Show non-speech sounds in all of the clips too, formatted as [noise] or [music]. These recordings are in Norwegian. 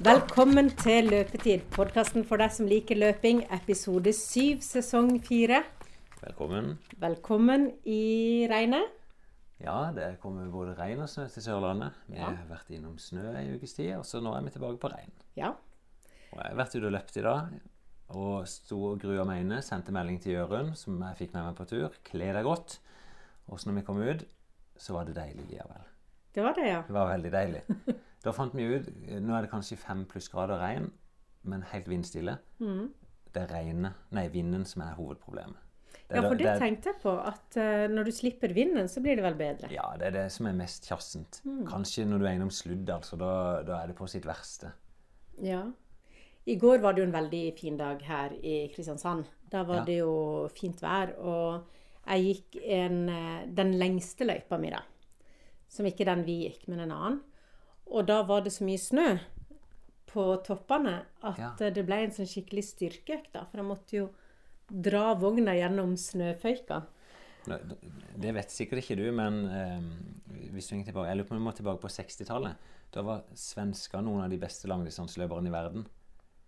Velkommen til Løpetid, podkasten for deg som liker løping, episode 7, sesong 4. Velkommen. Velkommen i regnet. Ja, det kommer både regn og snø til Sørlandet. Vi Ja. har vært innom snø ei ukes tid, og så nå er vi tilbake på regn. Ja. Og jeg har vært ute og løpt i dag, og sto og grua meg inne. Sendte melding til Jørund, som jeg fikk med meg på tur. Kle deg godt. Og så når vi kom ut, så var det deilig likevel. Det var det, ja. Det var veldig deilig. [laughs] Da fant vi ut Nå er det kanskje fem plussgrader regn, men helt vindstille. Mm. Det er regnet, nei, vinden som er hovedproblemet. Det Ja, for det det tenkte jeg på, at uh, når du slipper vinden, så blir det vel bedre. Ja, det er det som er mest kjassent. Mm. Kanskje når du er innom sludd, altså. Da, da er det på sitt verste. Ja. I går var det jo en veldig fin dag her i Kristiansand. Da var Ja. det jo fint vær, og jeg gikk en, eh, den lengste løypa mi, da. Som ikke den vi gikk, men en annen. Og da var det så mye snø på toppene at Ja. det ble en sånn skikkelig styrkeøkt. For jeg måtte jo dra vogna gjennom snøføyka. Det vet sikkert ikke du, men eh, hvis du henger tilbake, jeg lurer på om vi må tilbake på 60-tallet. Da var svensker noen av de beste langdistanseløperne i verden.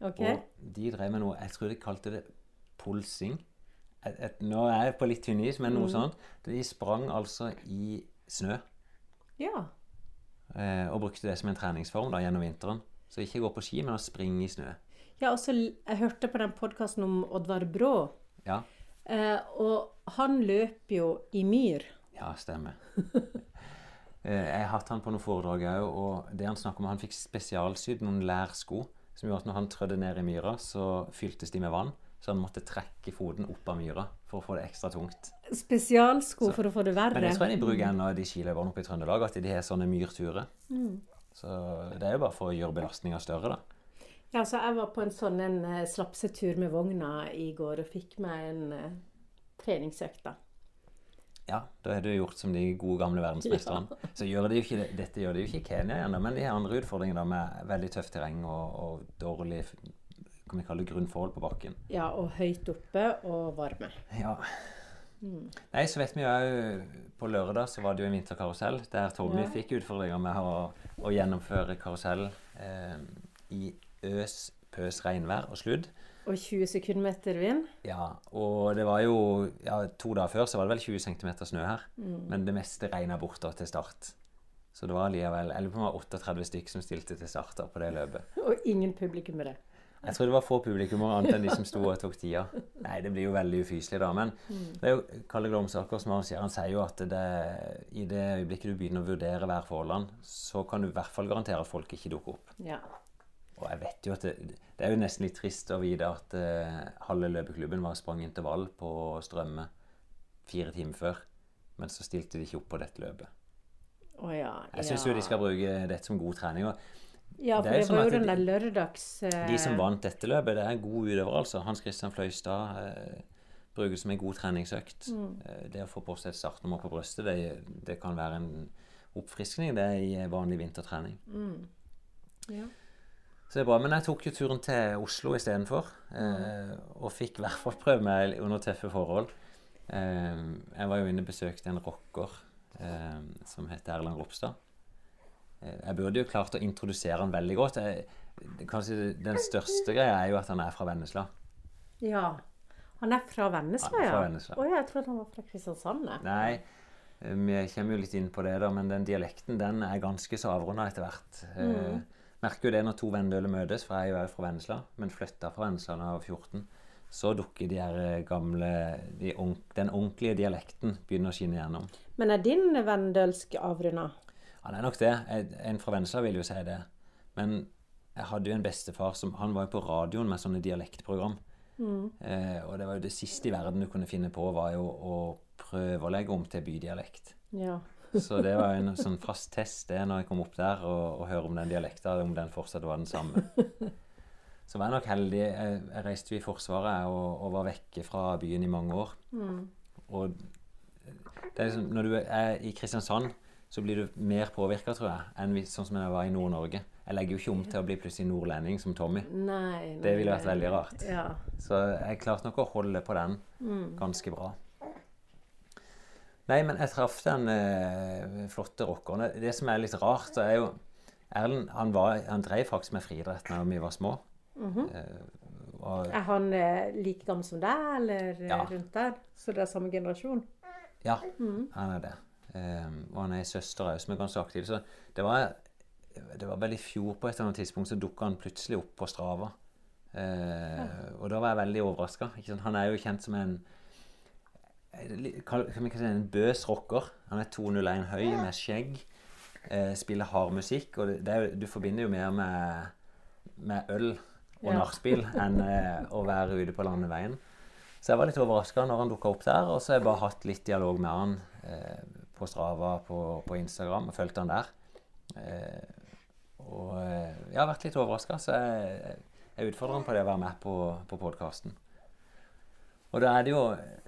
OK? Og de drev med noe Jeg tror de kalte det pulsing. Et, et, nå er jeg på litt tynn is, men noe sånt. De sprang altså i snø. Ja. Eh, og brukte det som en treningsform da gjennom vinteren. Så ikke gå på ski, men å springe i snø. Ja, også, Jeg hørte på den podkasten om Oddvar Brå, Ja, eh, og han løper jo i myr. ja stemmer. [laughs] Eh, Jeg har hatt han på noen foredrag òg, og det han snakker om, han fikk spesialsydd noen lærsko som gjorde at når han trødde ned i myra, så fyltes de med vann. Så han måtte trekke foten opp av myra for å få det ekstra tungt. Spesialsko for å få det verre. Men det tror jeg de bruker ennå, de skiløperne oppe i Trøndelag, at de har sånne myrturer. Så det er jo bare for å gjøre belastninga større, da. Ja, så jeg var på en sånn en eh, slapsetur med vogna i går og fikk meg en uh, treningsøkt, da. Ja, da har du gjort som de gode gamle verdensmesterne. Så gjør de jo ikke, dette gjør de jo ikke i Kenya ennå, men de har andre utfordringer da, med veldig tøft terreng og, og dårlig kan vi kalle grunnforhold på bakken. Ja, og høyt oppe og varme. Ja. Nei, så vet vi jo På lørdag så var det jo en vinterkarusell der Tommy Ja. fikk utfordringer med å, å gjennomføre karusell eh, i øs, pøs, regnvær og sludd. Og 20 sekundmeter vind. Ja, og det var jo ja, To dager før så var det vel 20 cm snø her. Men det meste regna bort da til start. Så det var var 38 stykk som stilte til start da på det løpet. Og ingen publikummere. Jeg tror det var få publikummere annet enn de som sto og tok tida. Nei, det blir jo veldig ufyselig, da. Men det er jo Kalle Glomsaker som arrangerer, han sier jo at det, i det øyeblikket du begynner å vurdere værforholdene, så kan du i hvert fall garantere at folk ikke dukker opp. Ja. Og jeg vet jo at det, det er jo nesten litt trist å vite at uh, halve løpeklubben var sprang intervall på Strømme fire timer før. Men så stilte de ikke opp på dette løpet. Å ja. Jeg syns jo de skal bruke dette som god trening. og Ja, for det det, var jo den der lørdags... uh... De som vant dette løpet, det er gode utøvere, altså. Hans Christian Fløystad uh, bruker det som en god treningsøkt. Eh, det å få på seg et startnummer på brøstet, det, det kan være en oppfriskning det er i vanlig vintertrening. Ja. Så det er bra. Men jeg tok jo turen til Oslo istedenfor. Mm. og fikk i hvert fall prøve meg under tøffe forhold. Eh, jeg var jo inne og besøkte en rocker eh, som heter Erland Ropstad. Eh, jeg burde jo klart å introdusere han veldig godt. Jeg, kanskje Den største greia er jo at han er fra Vennesla. ja. Han er fra Vennesla, er fra? Vennesla. Ja, jeg trodde han var fra Kristiansand. Nei, eh, vi kommer jo litt inn på det, da, men den dialekten den er ganske så avrunda etter hvert. Eh, merker jo det når to Vendøler møtes, for jeg er jo fra Vennesla, men flytta fra Vennesla da jeg var 14. Så dukker de her eh, gamle de, onk, Den ordentlige dialekten begynner å skinne gjennom. Men er din venndølsk avrunda? Han er nok det. En fra Vennesla vil jo si det. Men jeg hadde jo en bestefar som Han var jo på radioen med sånne dialektprogram. Eh, og det var jo det siste i verden du kunne finne på, var jo å prøve å legge om til bydialekt. Ja. [laughs] Så det var en sånn fast test det når jeg kom opp der og, og høre om den dialekta, om den fortsatt var den samme. [laughs] Så var jeg nok heldig. Jeg, jeg reiste jo i Forsvaret og, og var vekke fra byen i mange år. Og det er liksom, når du er i Kristiansand, så blir du mer påvirka, tror jeg, enn hvis, sånn som jeg var i Nord-Norge. Jeg legger jo ikke om til å bli plutselig nordlending som Tommy. Nei, Det ville vært veldig rart. Ja. Så jeg klarte nok å holde på den ganske bra. Nei, men jeg traff den eh, flotte rockeren. Det som er litt rart, er jo Erlend han, var, han drev faktisk med friidrett da vi var små. Mhm. Eh, og, Er han eh, like gammel som deg, eller eh, Ja. rundt der? Så det er samme generasjon? ja, Mhm. han er det. Eh, og han er ei søster òg som er ganske aktiv. Så det var, det var vel i fjor på et eller annet tidspunkt så dukka han plutselig opp på Strava. Eh, Og da var jeg veldig overraska. Han er jo kjent som en kan vi si en bøs rocker. Han er 201 høy med skjegg. Uh, spiller hard musikk. Og det, det du forbinder jo mer med, med øl og Ja. nachspiel enn uh, å være ute på landeveien. Så jeg var litt overraska når han dukka opp der. Og så har jeg bare hatt litt dialog med han eh, på Strava på, på Instagram og fulgt han der. Eh, og eh, jeg har vært litt overraska, så jeg, jeg utfordrer han på det å være med på, på podkasten. Og da er det jo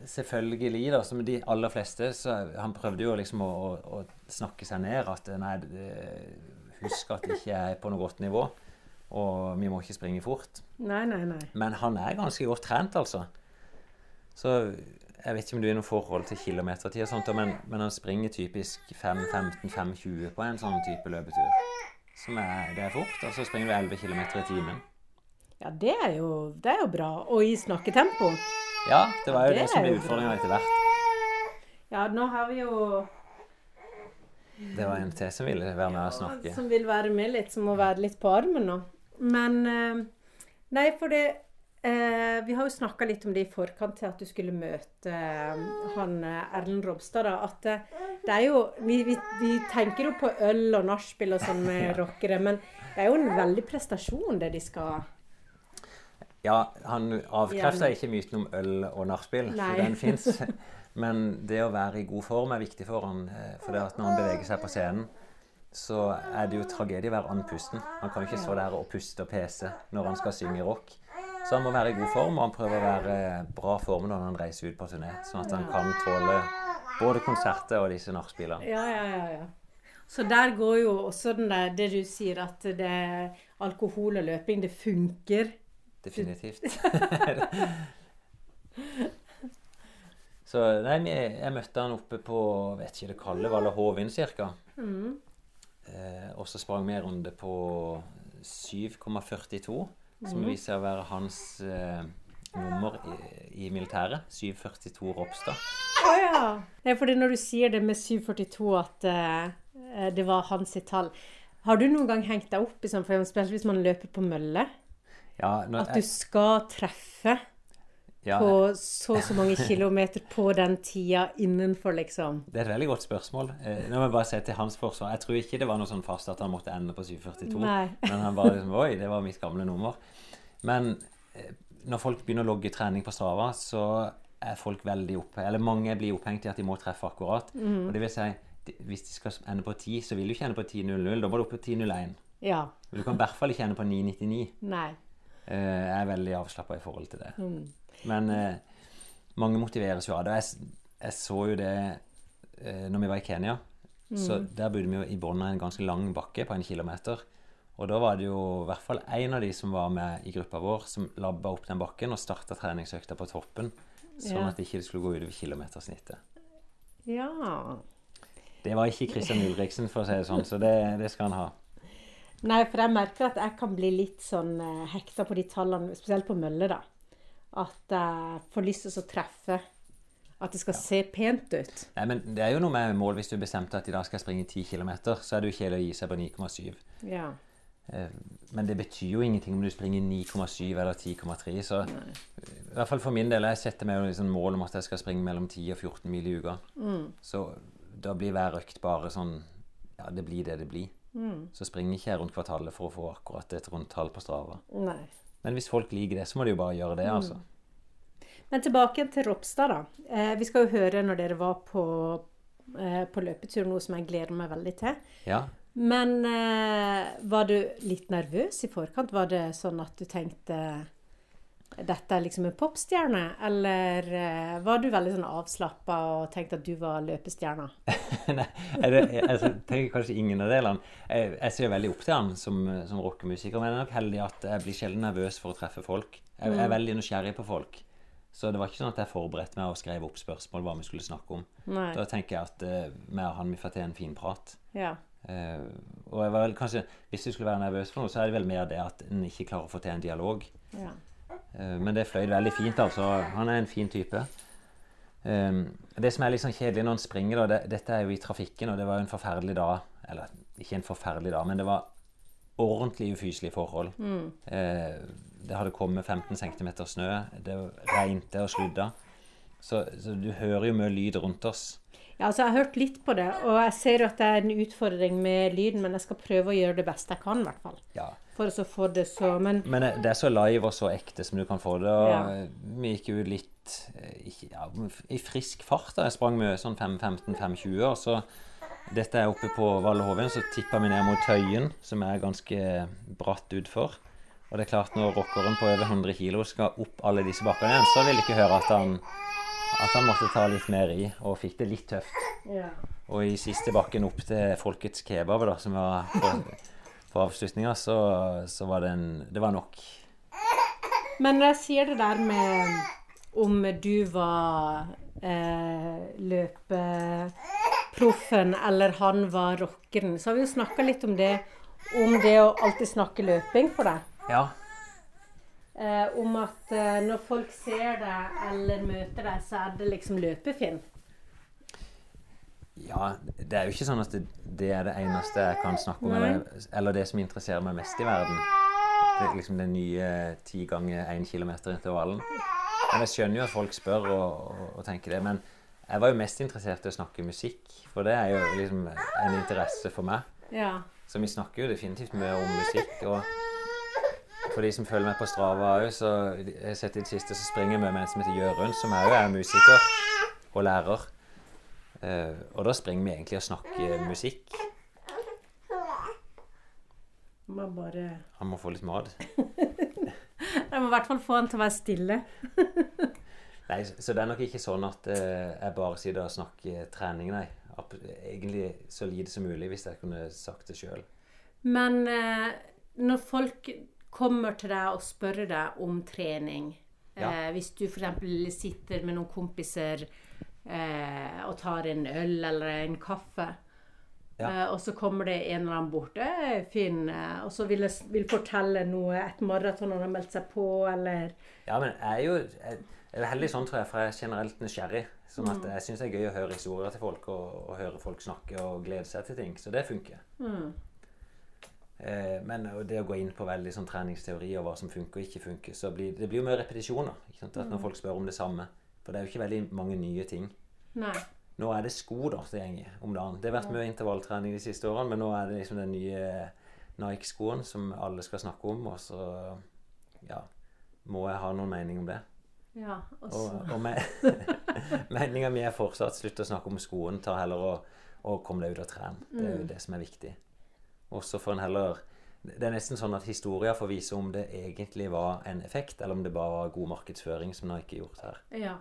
selvfølgelig, da, som de aller fleste, så han prøvde jo liksom å, å, å snakke seg ned. At nei, husk at jeg ikke er på noe godt nivå, og vi må ikke springe fort. Nei, nei, nei. Men han er ganske godt trent, altså. Så jeg vet ikke om du har noe forhold til kilometertid og sånt, men, men han springer typisk 5.15-5.20 på en sånn type løpetur. Som er, det er fort. Og så springer du 11 km i timen. Ja, det er, jo, det er jo bra. Og i snakketempo. Ja, det var jo Det det, som ble utfordringa etter hvert. Ja, nå har vi jo Det var en til som ville være med og snakke. Som vil være med litt, som må være litt på armen nå. Men eh, Nei, for det eh, Vi har jo snakka litt om det i forkant til at du skulle møte eh, han eh, Erlend Robstad. da, At det, det er jo vi, vi, vi tenker jo på øl og nachspiel og sånn med [laughs] rockere, men det er jo en veldig prestasjon, det de skal Ja, han avkrefter ikke myten om øl og nachspiel, så for den fins. [laughs] Men det å være i god form er viktig for han. eh, For det at når han beveger seg på scenen, så er det jo tragedie å være andpusten. Han kan jo ikke stå der og puste og pese når han skal synge rock. Så han må være i god form, og han prøver å være bra form når han reiser ut på turné. Sånn at han kan tåle både konserter og disse nachspielene. Ja, ja, ja. ja. Så der går jo også den der, det du sier at det alkohol og løping, det funker. Definitivt. [laughs] Så nei, jeg, møtte han oppe på vet ikke det kalde Valle Hovin ca. Mm. Eh, og så sprang vi en runde på 7,42, som Mhm. viser seg å være hans eh, nummer i, i militæret. 742 Ropstad. Å ja. Nei, fordi når du sier det med 742 at eh, det var hans sitt tall Har du noen gang hengt deg opp i sånn, for eksempel hvis man løper på mølle, Ja, at du skal treffe ja, på så og så mange kilometer på den tida innenfor, liksom? Det er et veldig godt spørsmål. Eh, nå må jeg bare se til hans forsvar. Jeg tror ikke det var noe sånn fast at han måtte ende på 742. Nei. Men han bare liksom Oi, det var mitt gamle nummer. Men eh, når folk begynner å logge trening på Strava, så er folk veldig oppe Eller mange blir opphengt i at de må treffe akkurat. Mm. Og det vil si, de- hvis de skal ende på 10, så vil du ikke ende på 10.00. Da må du opp på 10.01. Ja. Du kan i hvert fall ikke ende på 9.99. Nei. Eh, Jeg er veldig avslappa i forhold til det. Mm. Men eh, mange motiveres jo av det. Jeg, jeg så jo det eh, når vi var i Kenya. Så Der bodde vi jo i bunnen av en ganske lang bakke på en kilometer. Og da var det jo i hvert fall én av de som var med i gruppa vår, som labba opp den bakken og starta treningsøkta på toppen. Sånn Ja. at det ikke skulle gå utover kilometersnittet. Ja. Det var ikke Christian Ulriksen, for å si det sånn, så det, det skal han ha. Nei, for jeg merker at jeg kan bli litt sånn eh, hekta på de tallene, spesielt på mølle, da. At jeg får lyst til å treffe. At det skal se pent ut. Nei, men Det er jo noe med mål hvis du bestemte at i dag skal jeg springe 10 km, så er det jo kjedelig å gi seg på 9,7. Ja. Eh, Men det betyr jo ingenting om du springer 9,7 eller 10,3. Så i hvert fall for min del, jeg setter meg jo liksom mål om at jeg skal springe mellom 10 og 14 mil i uka. Så da blir hver økt bare sånn Ja, det blir det det blir. Så springer ikke jeg rundt kvartalet for å få akkurat et rundt tall på Strava. Nei. Men hvis folk liker det, så må de jo bare gjøre det, altså. Men tilbake til Ropstad, da. Eh, vi skal jo høre når dere var på, eh, på løpetur, noe som jeg gleder meg veldig til. Ja. Men eh, var du litt nervøs i forkant? Var det sånn at du tenkte dette er liksom en popstjerne? Eller eh, var du veldig sånn avslappa og tenkte at du var løpestjerna? [laughs] Nei, jeg, altså, tenker kanskje ingen av delene. Jeg, jeg ser veldig opp til han som, som rockemusiker, men jeg er nok heldig at jeg blir sjelden nervøs for å treffe folk. Jeg, jeg er veldig nysgjerrig på folk. Så det var ikke sånn at jeg forberedte meg og skrev opp spørsmål hva vi skulle snakke om. Nei. Da tenker jeg at uh, vi og han vi får til en fin prat. Ja. Uh, og jeg var vel kanskje, Hvis du skulle være nervøs for noe, så er det vel mer det at en ikke klarer å få til en dialog. Ja. Eh, men det fløy veldig fint, altså. Han er en fin type. Eh, det som er litt sånn kjedelig når han springer, da, det, dette er jo i trafikken, og det var jo en forferdelig dag. Eller ikke en forferdelig dag, men det var ordentlig ufyselige forhold. Mm. det hadde kommet 15 cm snø, det regnet og sludda. Så, så du hører jo mye lyd rundt oss. Ja, altså Jeg har hørt litt på det, og jeg ser at det er en utfordring med lyden, men jeg skal prøve å gjøre det beste jeg kan, i hvert fall. Ja. For å få det så Men Men det er så live og så ekte som du kan få det. Og Ja. vi gikk jo litt eh, ja, i frisk fart. da. Jeg sprang med sånn 5.15-5.20. Og så dette er oppe på Valle Hovin, så tippa vi ned mot Tøyen, som er ganske bratt utfor. Og det er klart, når rockeren på over 100 kg skal opp alle disse bakkene igjen, så vil jeg ikke høre at han, at han måtte ta litt mer i, og fikk det litt tøft. ja. Og i siste bakken opp til Folkets kebab, da, som var på avslutninga, så, så var det en Det var nok. Men når jeg sier det der med om du var eh, løpeproffen eller han var rockeren, så har vi jo snakka litt om det. Om det å alltid snakke løping for deg. Ja. Eh, om at eh, når folk ser deg eller møter deg, så er det liksom løpefinn. Ja, det er jo ikke sånn at det, det er det eneste jeg kan snakke om, eller, eller det som interesserer meg mest i verden. Det er liksom den nye ti ganger én kilometer-intervallen. Men jeg skjønner jo at folk spør og, og, og tenker det. Men jeg var jo mest interessert i å snakke musikk, for det er jo liksom en interesse for meg. Ja. Så vi snakker jo definitivt mye om musikk. Og for de som følger meg på Strava òg, så jeg har sett i det siste så springer jeg med en som heter Jørund, som òg er musiker og lærer. Eh, og da springer vi egentlig og snakker musikk. Må bare Han må få litt mat. [laughs] Jeg må i hvert fall få han til å være stille. [laughs] Nei, så det er nok ikke sånn at eh, jeg bare sitter og snakker trening, nei. Egentlig så lite som mulig, hvis jeg kunne sagt det sjøl. Men eh, når folk kommer til deg og spør deg om trening Ja. Hvis du f.eks. sitter med noen kompiser eh, og tar en øl eller en kaffe, Ja. eh, og så kommer det en eller annen bort eh, Finn, eh, og så vil, jeg, vil fortelle noe, et maraton han har meldt seg på, eller Ja, men jeg er jo jeg er heldig sånn, tror jeg, for jeg er generelt nysgjerrig. Sånn at jeg syns det er gøy å høre historier til folk og, og høre folk snakke og glede seg til ting. Så det funker. Eh, men det å gå inn på veldig sånn treningsteori og hva som funker og ikke funker, så blir det blir jo mer repetisjoner. Ikke sant? At Når folk spør om det samme. For det er jo ikke veldig mange nye ting. Nei. Nå er det sko da, det gjenger om dagen. Det har vært mye intervalltrening de siste årene, men nå er det liksom den nye Nike-skoen som alle skal snakke om, og så ja, må jeg ha noen mening om det. Ja, også. Og, og me [laughs] meninga mi er fortsatt slutt å snakke om skoen, ta heller og, og kom deg ut og tren. Det er jo det som er viktig. Og så får en heller Det er nesten sånn at historia får vise om det egentlig var en effekt, eller om det bare var god markedsføring, som Nike har gjort her. Ja.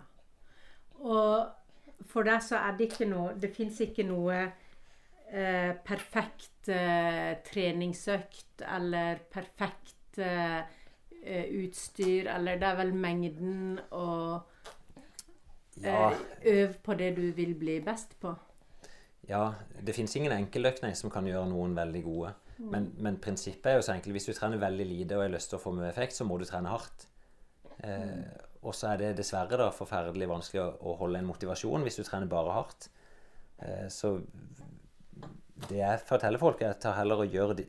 Og for deg så er det ikke noe Det fins ikke noe eh, perfekt eh, treningsøkt eller perfekt eh, eh, utstyr, eller det er vel mengden og Ja, eh, øv på det du vil bli best på. ja det fins ingen enkeltøkt som kan gjøre noen veldig gode. Men, men prinsippet er jo så enkelt. Hvis du trener veldig lite og har lyst til å få mye effekt, så må du trene hardt. Eh, og så er det dessverre da forferdelig vanskelig å, å holde en motivasjon hvis du trener bare hardt. Eh, så det jeg forteller folk, er å ta heller og gjøre de,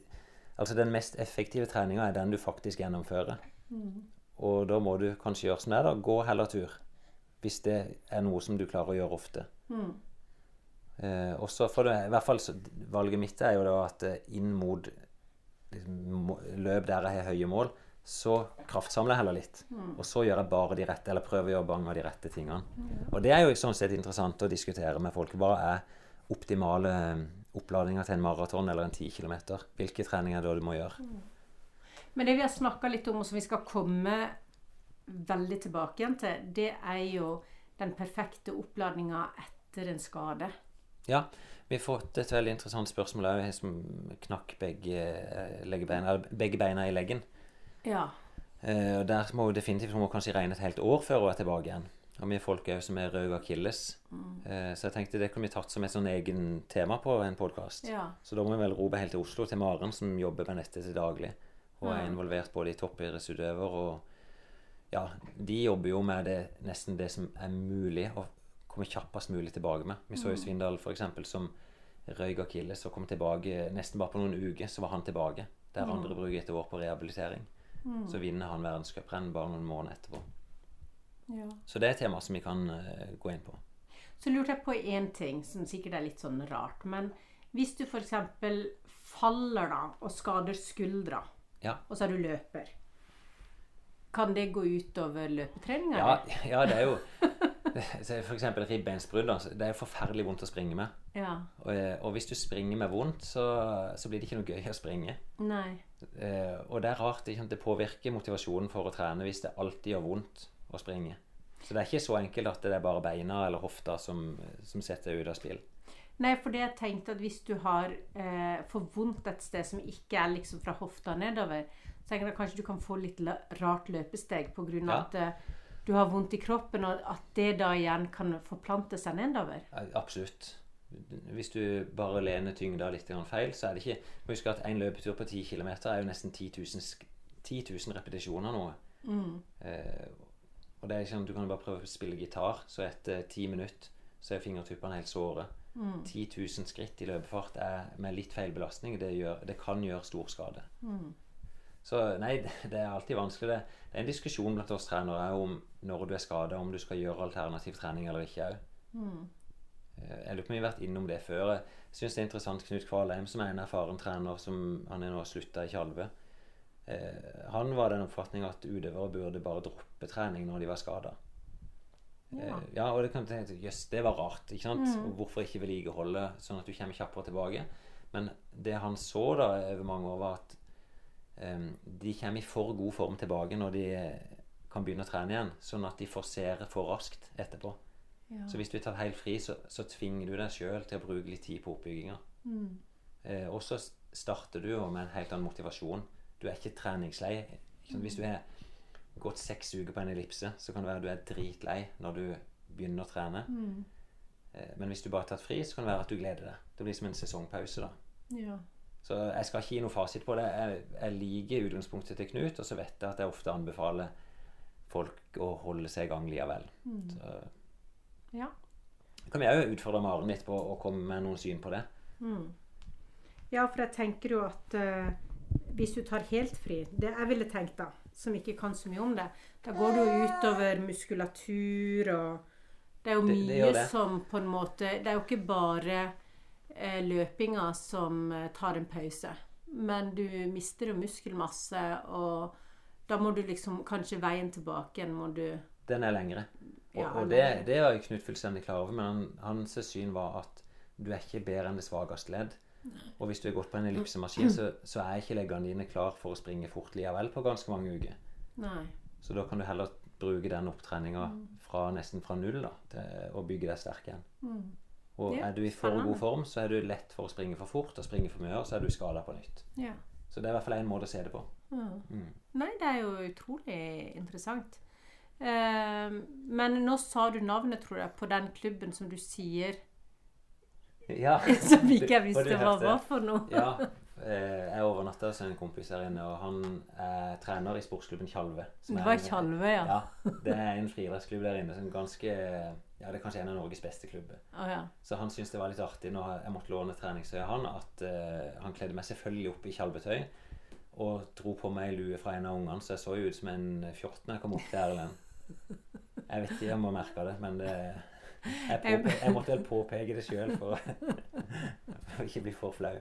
Altså den mest effektive treninga er den du faktisk gjennomfører. Og da må du kanskje gjøre som det er, da. Gå heller tur. Hvis det er noe som du klarer å gjøre ofte. Eh, og så får du i hvert fall så, Valget mitt er jo da at eh, inn mot liksom, løp der jeg har høye mål, så kraftsamler jeg heller litt. Og så gjør jeg bare de rette, eller prøver å gjøre mange av de rette tingene. Og det er jo sånn sett interessant å diskutere med folk. Hva er optimale eh, oppladninger til en maraton eller en 10 km? Hvilke treninger er det du må gjøre? Men det vi har snakka litt om, og som vi skal komme veldig tilbake igjen til, det er jo den perfekte oppladninga etter en skade. Ja, vi har fått et veldig interessant spørsmål òg, som knakk begge, eh, leggebeina, begge beina i leggen. Ja. Eh, og Der må hun definitivt hun må kanskje regne et helt år før hun er tilbake igjen. og vi er folk òg som er røde akilles. Eh, så jeg tenkte det kunne vi tatt som et sånn egen tema på en podkast. Ja. Så da må vi vel rope helt til Oslo, til Maren, som jobber med dette til daglig. Og er involvert både i toppidrettsutøver og Ja, de jobber jo med det, nesten det som er mulig å komme kjappest mulig tilbake med. Vi så jo Svindal f.eks. som røyk akilles og kom tilbake nesten bare på noen uker, så var han tilbake. Der andre bruker et år på rehabilitering. Så vinner han verdenscuprenn bare noen måneder etterpå. ja. Så det er et tema som vi kan uh, gå inn på. Så lurte jeg på én ting som sikkert er litt sånn rart. Men hvis du f.eks. faller da og skader skuldra, Ja. og så er du løper, kan det gå utover løpetreninga? Ja, ja det er jo [laughs] [laughs] F.eks. Ribbeinsbrudd. Det er forferdelig vondt å springe med. ja. Og, eh, og hvis du springer med vondt, så, så blir det ikke noe gøy å springe. Nei. Eh, og det er rart. Sant? Det påvirker motivasjonen for å trene hvis det alltid gjør vondt å springe. Så det er ikke så enkelt at det er bare beina eller hofta som, som setter ut av spill. Nei, for det jeg tenkte at hvis du har eh, for vondt et sted som ikke er liksom fra hofta nedover, så tenker jeg at kanskje du kan få litt rart løpesteg pga. Ja. at eh, du har vondt i kroppen, og at det da igjen kan forplante seg nedover. Absolutt. Hvis du bare lener tyngda litt feil, så er det ikke Husk at en løpetur på 10 km er jo nesten 10 000, 10 000 repetisjoner nå. Eh, og det er ikke sånn, Du kan jo bare prøve å spille gitar, så etter ti minutter så er fingertuppene helt såre. 10 000 skritt i løpefart er, med litt feil belastning, det, gjør, det kan gjøre stor skade. Så nei, det, [laughs] det er alltid vanskelig. Det, det er en diskusjon blant oss trenere om når du er skada, om du skal gjøre alternativ trening eller ikke òg. Jeg lurer på om vi har vært innom det før. Jeg syns det er interessant Knut Kvalheim, som er en erfaren trener, som han er nå slutta i Tjalve. Eh, han var den oppfatning at utøvere burde bare droppe trening når de var skada. Ja. Eh, ja, og det kan du tenke Jøss, det var rart. ikke sant? Og hvorfor ikke vedlikeholde sånn at du kommer kjappere tilbake? Men det han så da over mange år, var at eh, de kommer i for god form tilbake når de eh, kan begynne å trene igjen. Sånn at de forserer for raskt etterpå. Ja. Så hvis du er tatt helt fri, så, så tvinger du deg sjøl til å bruke litt tid på oppbygginga. Eh, og så starter du med en helt annen motivasjon. Du er ikke treningslei. Ikke? Hvis du har gått seks uker på en ellipse, så kan det være at du er dritlei når du begynner å trene. Eh, men hvis du bare har tatt fri, så kan det være at du gleder deg. Det blir som en sesongpause, da. Ja. Så jeg skal ikke gi noe fasit på det. Jeg, jeg liker utgangspunktet til Knut, og så vet jeg at jeg ofte anbefaler folk å holde seg i gang likevel. Så ja. kan vi òg utfordre Maren litt på å komme med noen syn på det. Ja, for jeg tenker jo at uh, hvis du tar helt fri Det jeg ville tenkt, da, som ikke kan så mye om det, da går det jo utover muskulatur og Det er jo mye det det det. som på en måte Det er jo ikke bare uh, løpinga som uh, tar en pause. Men du mister jo muskelmasse, og da må du liksom Kanskje veien tilbake igjen må du Den er lengre. Og, Ja, og det, var det er Knut fullstendig klar over, men han, hans syn var at du er ikke bedre enn det svakeste ledd. Og hvis du har gått på en ellipsemaskin, så, så er ikke leggene dine klar for å springe fort likevel på ganske mange uker. Nei. Så da kan du heller bruke den opptreninga fra, nesten fra null da, til å bygge deg sterk igjen. Og Ja, er du i for god form, så er du lett for å springe for fort og springe for mye, og så er du skada på nytt. Ja. Så det er i hvert fall én måte å se det på. Mm. Nei, det er jo utrolig interessant. Eh, men nå sa du navnet, tror jeg, på den klubben som du sier Ja. [laughs] Som ikke jeg visste hva var for noe. Ja. eh, Jeg overnatta hos en kompis her inne, og han er trener i sportsklubben Tjalve. Det var Tjalve, ja. Ja, det er en friidrettsklubb der inne som ganske Ja, det er kanskje en av Norges beste klubber. Oh, ja. Så han syntes det var litt artig når jeg måtte låne treningstøy av han, at uh, han kledde meg selvfølgelig opp i tjalvetøy og dro på meg lue fra en av ungene, så jeg så jo ut som en fjott når jeg kom opp til Erlend. Jeg vet ikke om jeg merka det, men det, jeg, påpe, jeg måtte vel påpeke det sjøl for, for å ikke bli for flau.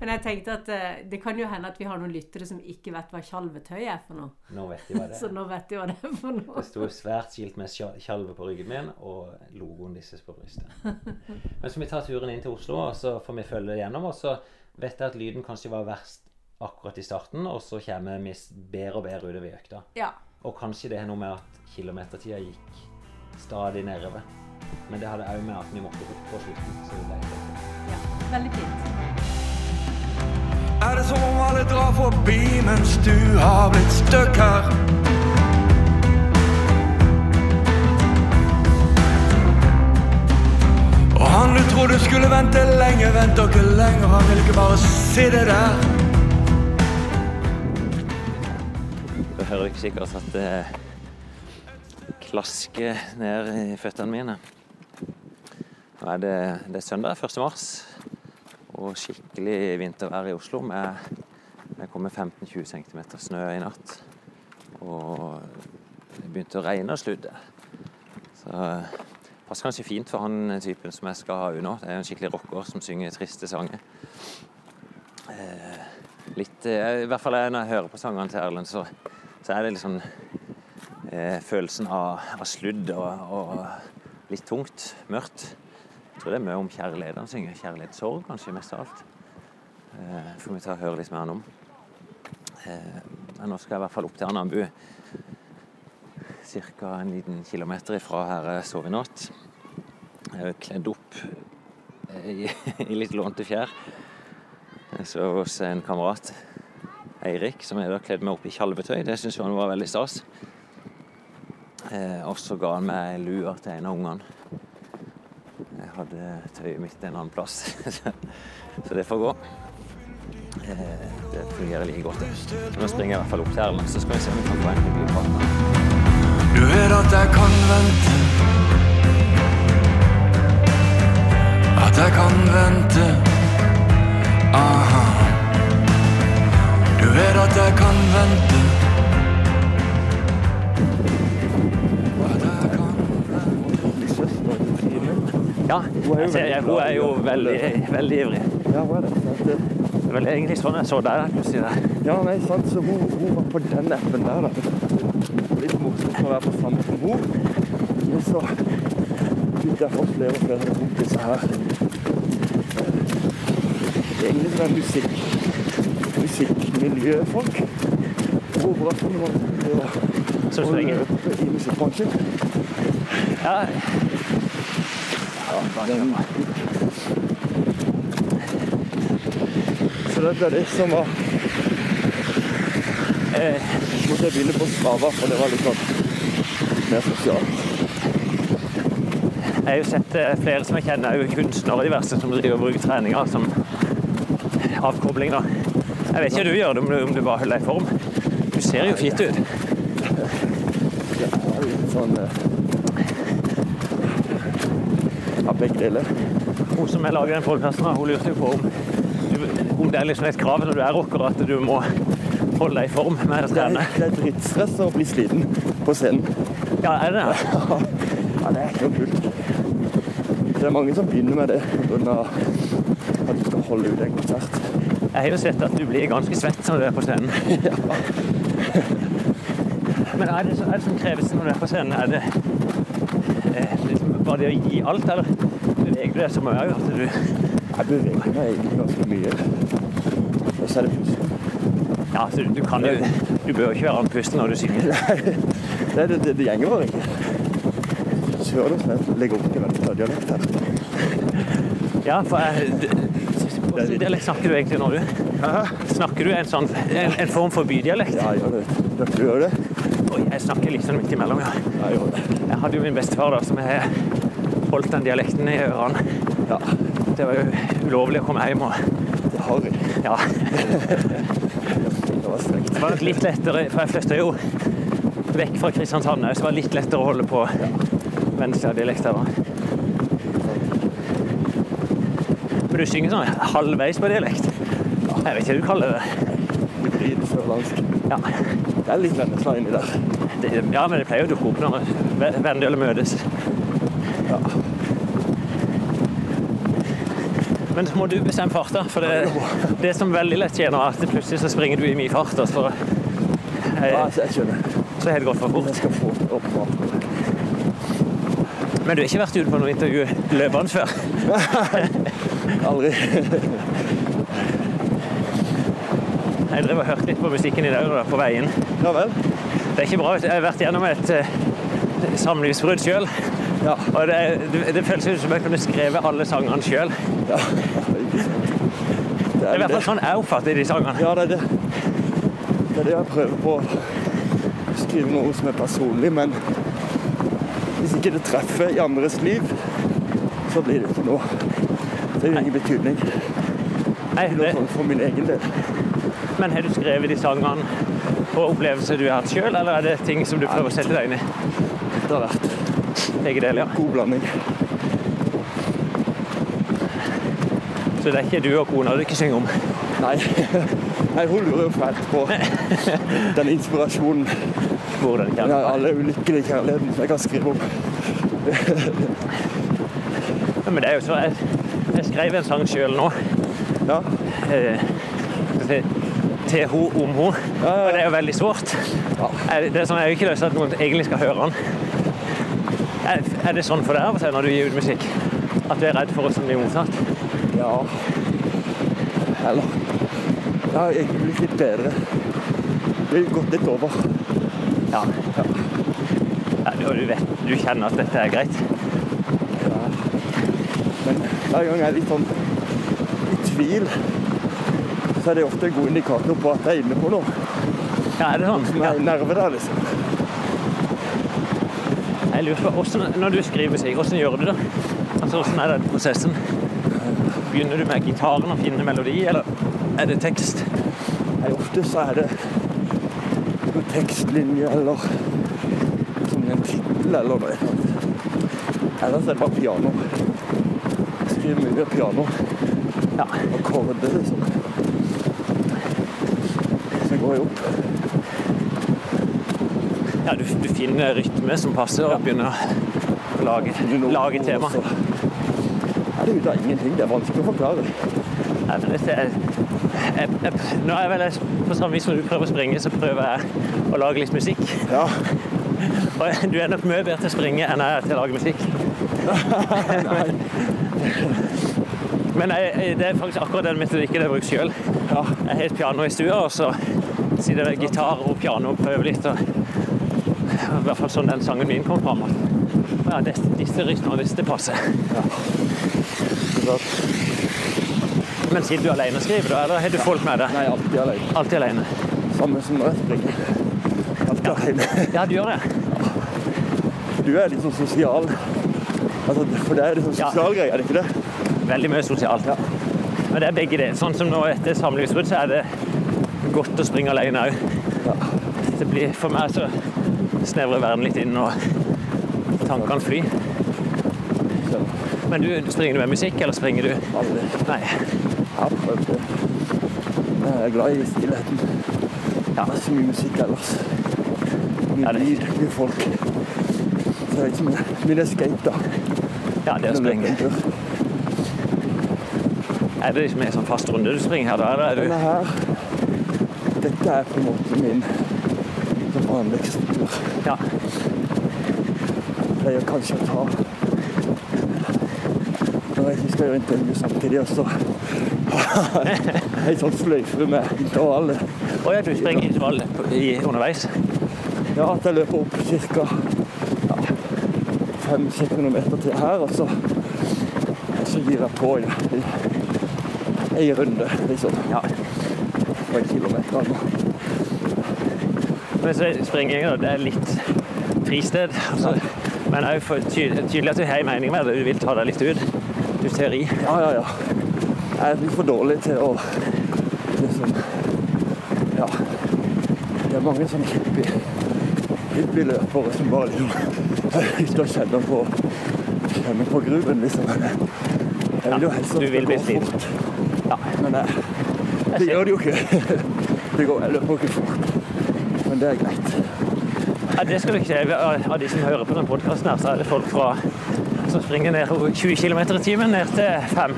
Men jeg tenkte at eh, det kan jo hende at vi har noen lyttere som ikke vet hva tjalvetøy er for noe. Nå vet de hva det Så er. nå vet de hva det er for noe. Det sto svært skilt med tja- tjalve på ryggen min og logoen disses på brystet. Men så vi tar turen inn til Oslo, og så får vi følge gjennom. Og så vet jeg at lyden kanskje var verst akkurat i starten, og så kommer vi bedre og bedre utover i økta. Ja. Og kanskje det har noe med at kilometertida gikk stadig nedover. Men det hadde òg med at vi måtte opp på slutten. Så det ble ja, veldig fint. Er det som om alle drar forbi mens du har blitt støkk her? Og han du trodde skulle vente lenge, venter ikke lenger. Han vil ikke bare sitte der. Du hører ikke sikkert at det klasker ned i føttene mine. Nå er det, det er søndag 1. mars og skikkelig vintervær i Oslo. Med, det kommer 15-20 cm snø i natt. Og det begynte å regne og sludde. Så det passer kanskje fint for han typen som jeg skal ha unna. Det er jo en skikkelig rocker som synger triste sanger. Eh, litt, eh, I hvert fall når jeg hører på sangene til Erlend, så, så er det liksom eh, følelsen av, av sludd og, og litt tungt, mørkt. Jeg tror det er mye om kjærlighet han synger. Kjærlighetssorg, kanskje, mest av alt. Eh, får vi ta og høre litt mer om. Eh, men nå skal jeg i hvert fall opp til Anambu. Ca. en liten kilometer ifra her jeg sov i natt. Jeg er kledd opp eh, i, [laughs] i litt lånte fjær. Så hos en kamerat, Eirik, som er da kledd meg opp i kalvetøy. Det syns han var veldig stas. Eh, og så ga han meg lua til en av ungene. Jeg hadde tøyet mitt en annen plass, [laughs] så det får gå. Eh, det fungerer like godt. Så nå springer jeg i hvert fall opp til Erlend, så skal vi se om vi kan få en hyggelig prat. Du vet at jeg kan vente. At jeg kan vente. Aha. Du vet at jeg kan vente. Ja, jeg ser, jeg, hun er jo veldig, veldig ivrig. Ja, hun er det? Det- er vel egentlig sånn jeg så deg plutselig. der. Ja, nei, sant, så hun, hun var på den appen der, da. Litt morsomt å være på samme som hun. Men så fikk jeg få flere kompiser her. Egentlig som er musikk, musikkmiljøfolk. Overraskende Så å løpe i musikkbransjen. Ja, Den, så det ble det som var eh, måtte jeg begynne på Strava, for det var litt sånn mer sosialt. jeg har jo sett eh, flere som jeg kjenner, er kunstnere diverse, som driver og bruker treninger som avkobling. da. Jeg vet ikke hva du gjør det om du, om du bare holder deg i form. Du ser jo fit ut. Er litt sånn Ja, begge deler. Hun som jeg lager den podkasten av, hun lurte jo på om, om det er liksom et krav når du er rocker at du må holde deg i form med å Det trene. det er drittstress å bli sliten på scenen. Ja, er det det? Ja, det er ikke noe kult. Det er mange som begynner med det pga. at du skal holde ut en konsert. Jeg har jo sett at du blir ganske svett når du er på scenen. Men er det, er det som kreves når du er på scenen? Er det eh, liksom bare det å gi alt, eller beveger du deg så mye at du Jeg beveger meg egentlig ganske mye. Og så er det pusten. Ja, så du, du kan jo Du bør ikke være andpusten når du synger. Det, det, det, det gjenger bare ikke. Jeg legger opp til venstredialekt her. Ja, for jeg, du, Hvilken dialekt snakker du egentlig nå, du? Snakker du en, sånn, en, en form for bydialekt? Ja, gjør det. Dere gjør det? Oi, jeg snakker litt sånn midt imellom, ja. Ja, gjør det. Jeg hadde jo min bestefar da, som har holdt den dialekten i ørene. Ja, Det var jo ulovlig å komme hjem og det har vi. Ja. Det var strengt. Det var litt lettere, for jeg flytta jo vekk fra Kristiansand òg, så det var litt lettere å holde på venstredialekter. da. Men du synger sånn halvveis på dialekt? Jeg vet ikke hva du kaller det. Hybrid sørlandsk. Ja, Det er litt Vennesla inni der. det, ja men det pleier å dukke opp når ve- venner møtes. Ja. Men så må du bestemme farta, for det, det som veldig lett skjer nå, er at plutselig så springer du i mye fart. Og så, ja, eh, jeg skjønner. så har det gått for fort. Men du har ikke vært ute på noe intervju løpende før? [laughs] Aldri. Jeg drev og hørte litt på musikken i dag da, på veien. Ja vel. Det er ikke bra. Jeg har vært gjennom et uh, samlivsbrudd sjøl. Ja. Og det, det, det føles ut som jeg kunne skrevet alle sangene sjøl. ja. Det Det er i hvert fall sånn jeg oppfatter de sangene. Ja, det er det. Det er det jeg prøver på. å Skrive noe som er personlig, men hvis ikke det treffer i andres liv, så blir det ikke noe. Det er jo ingen betydning. Nei, det, for min egen del. men har du skrevet de sangene på opplevelser du har hatt sjøl, eller er det ting som du prøver å sette deg inn i? Det har vært Begge deler, ja. god blanding. Så det er ikke du og kona du ikke synger om? Nei, Nei hun lurer jo fælt på den inspirasjonen. Hvor den Ja, kommer. alle ulykkelige kjærligheten som jeg kan skrive om. Ja, men det er jo så jeg skrev en sang sjøl nå. Ja, eh, til, til ho om ho. ja, Og det er jo veldig sårt. Ja. Er- Det er sånn, jeg har ikke lyst til at noen egentlig skal høre den. Er, er det sånn for deg av og til når du gir ut musikk? At du er redd for hvordan den blir mottatt? ja. Eller Jeg har egentlig blitt litt bedre. Det har gått litt over. Ja. ja ja du, vet, du kjenner at dette er greit? Men hver gang jeg er litt sånn i tvil, så er det ofte en god indikator på at jeg er inne på noe. Ja, er det sånn? Som er nerve der, liksom. Jeg lurer på, hvordan, Når du skriver Sigurd, hvordan gjør du det? Altså, Hvordan er den prosessen? Begynner du med gitaren og finner melodi, eller er det tekst? Nei, ofte så er det noen tekstlinje eller som en tittel eller noe. Ellers er det bare piano. Jeg skriver mye piano. Ja. Akkorder, liksom. Så går jeg opp. ja du, du finner rytme som passer, og begynner å lage, lage tema. så Er det ut av ingenting? Det er vanskelig å forklare. Nei, men er, jeg, jeg, nå er jeg vel på samme vis som du prøver å springe, så prøver jeg å lage litt musikk. Ja. [laughs] Og du er nok mye bedre til å springe enn jeg er til å lage musikk. [laughs] Men jeg, det er faktisk akkurat den metodikken jeg bruker sjøl. ja. Jeg har et piano i stua, og så sitter det gitar og piano og prøver litt. Og, I hvert fall sånn den sangen min kom fram. Ja, disse, disse rytmene, hvis det passer. Ja. Men sitter du alene og skriver, da, eller har du folk med deg? nei, alltid alene. Alltid alene? Samme som springer. Alltid alene. Ja, du gjør det? Du er litt sånn sosial. Altså, for det er litt sånn Ja. sosial greie, er det ikke det? Veldig mye sosialt. Ja. Men det er begge deler. Sånn som nå etter samlivsbrudd, så er det godt å springe alene òg. Ja. Det blir for meg så snevrer verden litt inn, og, og tankene flyr. Men du, springer du med musikk, eller springer du aldri. Nei. Det. Men Jeg er glad i stillheten. Ja. Det er så mye musikk ellers. Mye Ja, det- lyd, mye folk. Så jeg vet ikke om liksom min escape, da. Ja, det å jeg løper springe. Er det liksom en sånn fast runde du springer her, da? Eller er Denne her, dette er på en måte min sånn vanligste tur. Ja. Jeg pleier kanskje å ta Når jeg ikke skal gjøre intervju samtidig, og så ei sånn sløyfe med intervallet. Å ja, du springer intervallet underveis? Ja, at jeg løper opp ca. Ja, fem-seks kilometer til her, og så, så gir jeg på i, i ei runde, liksom. Ja. På en kilometer. Men så springing da, det er litt fristed. Altså, men òg tydelig at du har en mening med det. Du vil ta deg litt ut. Du ser i. Ja, ja, ja. Jeg litt for dårlig til å liksom Ja. Det er mange sånne hippie, løpere som bare liksom lyst til kjenne på kjenne på gruven, liksom. Jeg vil jo helst at du det går fort. Ja. Men det, det gjør det jo ikke. [laughs] Det går, jeg løper ikke fort. Men det er greit. Ja, det skal du ikke si. Av de som hører på denne podkasten, her, så er det folk fra, som springer ned 20 km i timen ned til 5.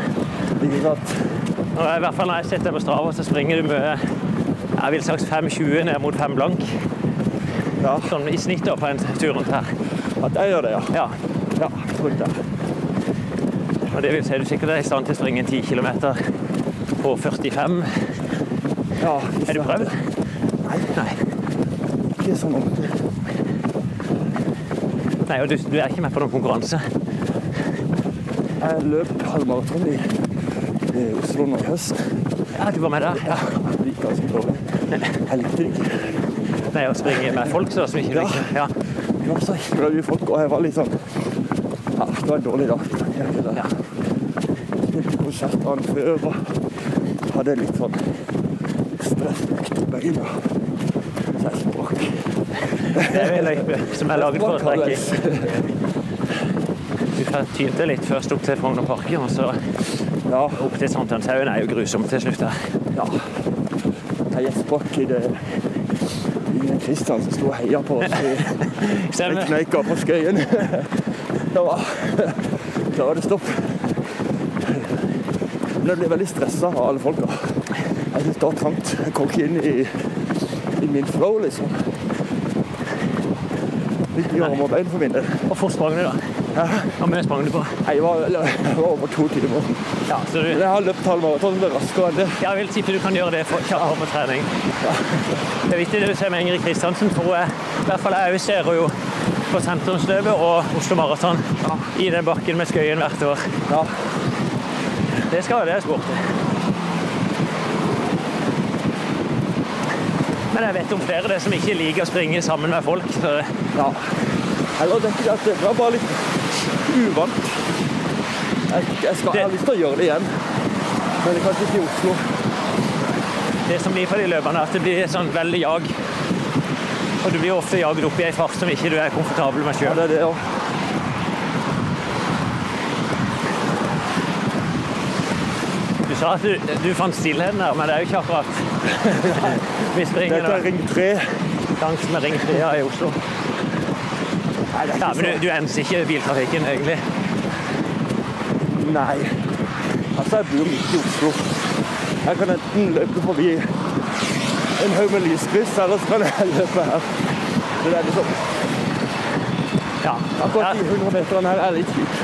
Ikke sant? Og I hvert fall når jeg sitter på Strava, så springer du med jeg vil sagt 5,20 ned mot 5 blank. Ja. Sånn i snitt da, på en tur rundt her. At jeg gjør det, ja. Ja. Ja, rundt der. Og det vil si du sikkert er i stand til å springe 10 km på 45. Ja, Er du prøvd? Nei, Nei. ikke sånn ordentlig. Nei, og du, du er ikke med på noen konkurranse? Jeg løp halvmaraton i, i Oslo nå i høst. Ja, du var med der? Ja. Det gikk ganske dårlig. Jeg likte det ikke. Nei, å springe med folk så, som ikke Ja. liker Ja. Det var så himla mye folk, og jeg var sånn Ja, det var en dårlig dag. Jeg. Ja. spilte konsertene før og hadde litt sånn stress i beina. Så jeg sprakk. Det er en løype som er laget for å trekke. Du kan tynte litt først opp til Frognerparken, og så Ja, opp til Sankthanshaugen er jo grusomt til slutt. her. ja. Jeg sprakk i det Kristian som sto og heia på oss i [laughs] kneika på Skøyen. [laughs] Da var, da var det stopp. Men jeg ble veldig stressa av alle folka. Jeg syns det var trangt. Jeg kom ikke inn i, i min flow, liksom. Litt bein for min del. Og hvor sprang du, da? Hvor mye sprang du på? Jeg var, jeg var over to timer. Ja, så du, Men jeg har løpt halv maraton, er raskere enn det. jeg vil tippe du kan gjøre det for kjappere med trening. Det er viktig det du ser med Ingrid Kristiansen, for jeg. I hvert fall jeg ser jo på sentrumsløpet og Oslo Maraton i den bakken med Skøyen hvert år. Ja. Det skal det er Men jeg vet om flere det som ikke liker å springe sammen med folk. Så ja. Eller det, det, var bare litt uvant. Jeg, jeg, skal, jeg har lyst til å gjøre det igjen, men det kan kanskje ikke i Oslo. det som blir for de løperne, er at det blir sånn veldig jag. Og du blir ofte jaget opp i ei fart som ikke du er komfortabel med Ja, sjøl. det er det også. Du sa at du, du fant stillheten her, men det er jo ikke akkurat Dette er ring 3. langs med Ring 3 i Oslo. Nei, det er ikke Ja, men du, du enser ikke biltrafikken, egentlig. Nei. Altså, jeg bor midt i Oslo. Jeg kan enten løpe forbi en haug med lyskryss, eller så kan jeg løpe her. Det er liksom Ja. Akkurat de 100 meterne her er litt kjipt.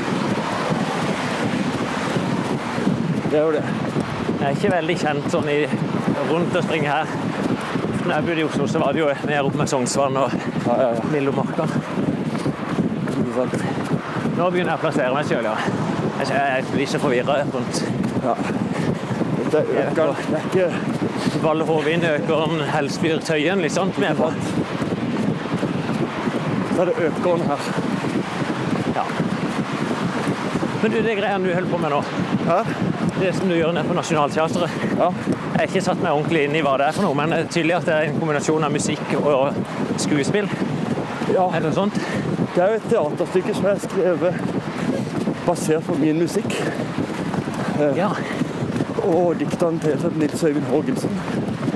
Det er jo det. Jeg er ikke veldig kjent sånn i, rundt og springe her. Når jeg bodde i Oslo, så var det jo mer opp med Sognsvann og Ja, ja, ja. Lillomarka. Nå begynner jeg å plassere meg sjøl, ja. Jeg jeg blir så forvirra rundt Ja. Er øker. Det er ikke Valle Hovin, Økeren, Helsfyr, Tøyen, litt sånt. Med på. Så er det økeren her. Ja. Men du, det greiene du holder på med nå, Hæ? det som du gjør nede på Nationaltheatret Ja. Jeg har ikke satt meg ordentlig inn i hva det er for noe, men det er tydelig at det er en kombinasjon av musikk og skuespill. ja. Er det noe sånt? Det er jo et teaterstykke som er skrevet basert på min musikk. Ja. Og diktene til Nils Øyvind Horgensen.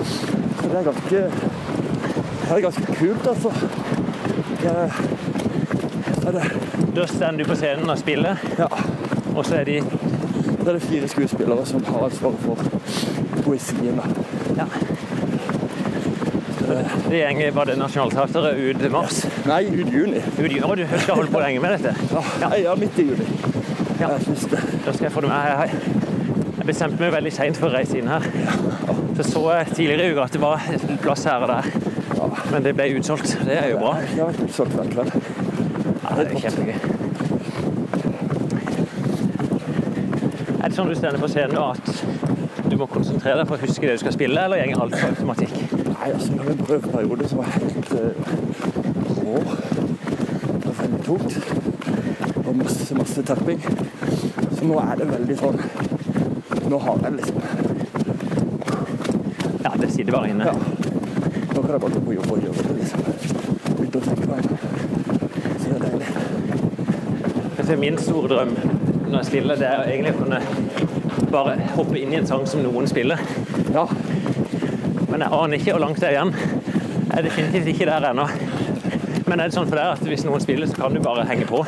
Så det er ganske Det er ganske kult, altså. Jeg, det, Da står du på scenen og spiller, ja, og så er de Da er det fire skuespillere som har ansvaret for poesien. ja. Det gjenger var det Nationaltheatret ut mars. Nei, ut juni. Ut i- du skal holde på lenge med dette? Ja, ja midt i juni. Ja. Jeg synes det. Da skal jeg få det med. Jeg, bestemte meg veldig seint for å reise inn her. Så så jeg tidligere i uka at det var en plass her og der. Men det ble utsolgt. Det er jo bra. Det har vært utsolgt hver kveld. Ja, det er kjempegøy. Er det sånn du står på scenen at du må konsentrere deg for å huske det du skal spille, eller går alt på automatikk? Nei, altså, det var en prøveperiode som var helt uh, rå. Det var veldig tungt. Og masse, masse tapping. Så nå er det veldig sånn Nå har jeg liksom Ja, det sitter bare inne. Ja. Nå kan jeg bare gå på jobb og gjøre det, liksom. Uten å tenke meg. Så det er deilig. Er min store drøm når jeg spiller, det er egentlig å kunne bare hoppe inn i en sang som noen spiller. Ja. Men jeg aner ikke hvor langt det er igjen. Jeg er definitivt ikke der ennå. Men er det sånn for deg at hvis noen spiller, så kan du bare henge på?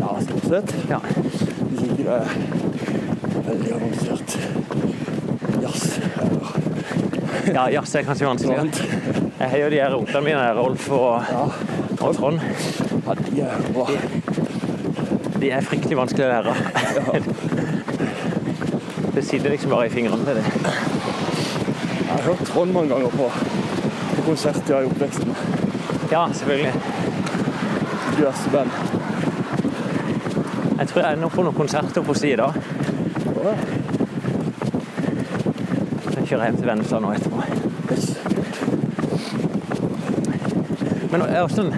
Ja, stort sett. Ja. Hvis ikke det er veldig avansert jazz Ja, jazz er kanskje vanskelig. vanskeligere. Jeg har jo de her onklene mine, Rolf og, Ja. og Trond. Ja, de er bra. De er fryktelig vanskelig å lære. Det sitter liksom bare i fingrene dem. Jeg har hørt Trond mange ganger på, på konsert i oppveksten. Ja, selvfølgelig. Diverse band. Jeg tror jeg ender på noen konserter på si i dag. Ja, Jeg kjører hjem til Vennesla nå etterpå. yes. Men sånn,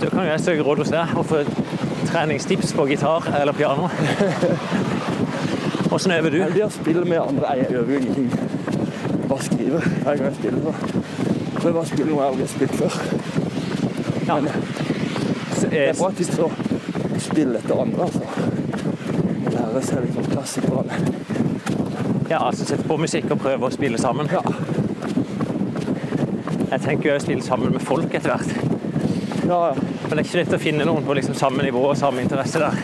da kan jo jeg søke råd hos deg og få treningstips på gitar eller piano. [laughs] Åssen øver du? Det å spille med andre Jeg øver jo ingenting. Bare skrive hver gang jeg spiller. Så bare å spille noe jeg aldri har spilt før. Ja. Men det er bra tips å spille etter andre, altså. Lære seg liksom klassikerne. Ja, altså sette på musikk og prøve å spille sammen. Ja. Jeg tenker jo å spille sammen med folk etter hvert. Ja, ja. Men det er ikke lett å finne noen på liksom samme nivå og samme interesse der.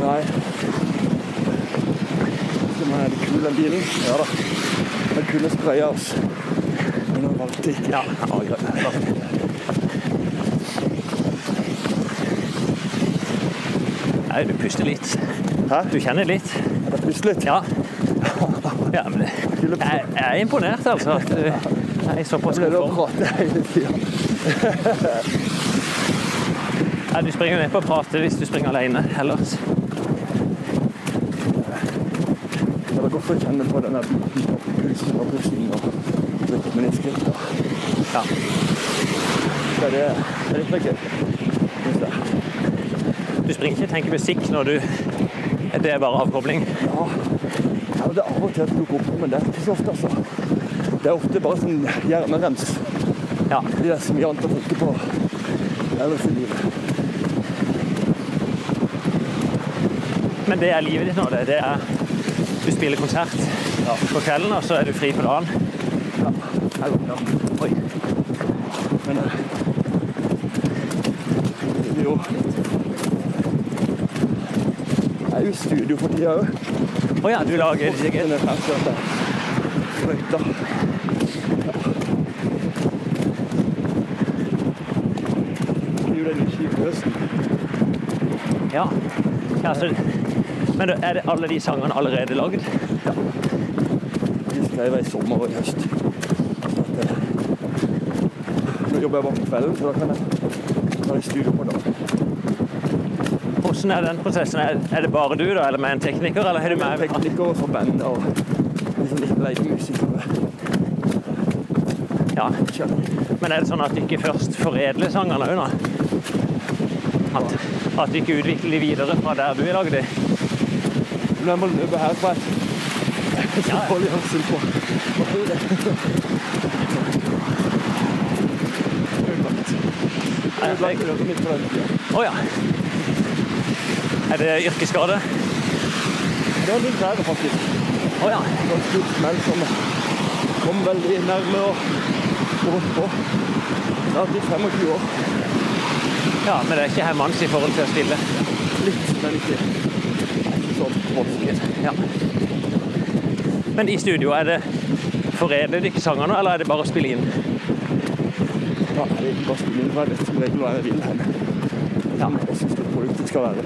Nei. Skal man ha det kul, den bilen? Ja da. Den kunne spraya oss. Men den valgte ikke. Ja, ja, greit. Nei, du puster litt. Hæ? Du kjenner litt. Er det litt? Ja. Ja, men det, jeg, jeg er imponert, altså. At du er i såpass god form. prate hele tida? Ja, du springer jo ned på å prate hvis du springer alene. Ellers Å kjenne på den pulsen og pusten og litt menisken. ja. Det er det det er litt jeg. Du springer ikke og tenker musikk når du Det er bare avkobling. Ja. ja, det er av og til at du går på, men det er ikke så ofte, altså. Det er ofte bare sånn hjernerems. Ja. Det er så mye annet å tenke på ellers i livet. Men det er livet ditt nå. Det, det er Du spiller konsert på kvelden, og så er du fri på dagen. Eller, ja. Oi. Men eh, jo Jeg er jo i studio for tida òg. Å ja, du lager Denne her skivløsen. Ja. ja så, men er det alle de sangene allerede lagd? De skrev i sommer og i høst. Nå jobber jeg bare på kvelden, så da kan jeg være i studio på dagen. Hvordan er den prosessen? Er, det bare du, da, eller med en tekniker? Eller har du med tekniker for band og liksom leiemusikere. Ja. Men er det sånn at du ikke først foredler sangene òg, da? At, at du ikke utvikler de videre fra der du har lagd de? Men jeg må løpe herfra. Så de hørsel på. er. Å ja. Er det yrkesskade? Det var litt verre, faktisk. Å ja. Det var et stort smell som kom veldig nærme og brått på. Det har blitt 25 år. ja. Men det er ikke hermans i forhold til å stille? Litt, men ikke, voldsomt. Ja. Men i studio, er det foredler ikke sangene, eller er det bare å spille inn? Ja, det er ikke bare å spille inn, for jeg vet som regel hva jeg vil her. Ja. Det produktet skal være.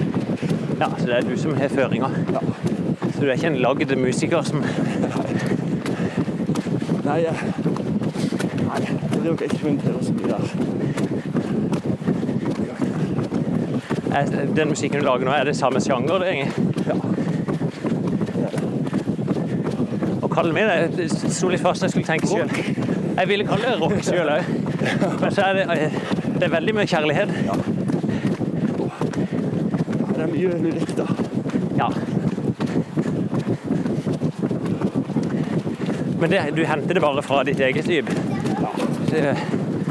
Ja, Så det er du som har føringa? Ja. Så du er ikke en lagd musiker som Nei, nei, jeg driver ikke eksperimenterer så mye der. er, Den musikken du lager nå, er det samme sjanger? det egentlig? Ja. Det er det. Å kalle meg det det sto litt fast jeg skulle tenke sjøl. Jeg ville kalle det rock sjøl òg. Men så er det, det er veldig mye kjærlighet. Ja, Det er mye lyrikk, da. Ja. Men det, du henter det bare fra ditt eget liv? Det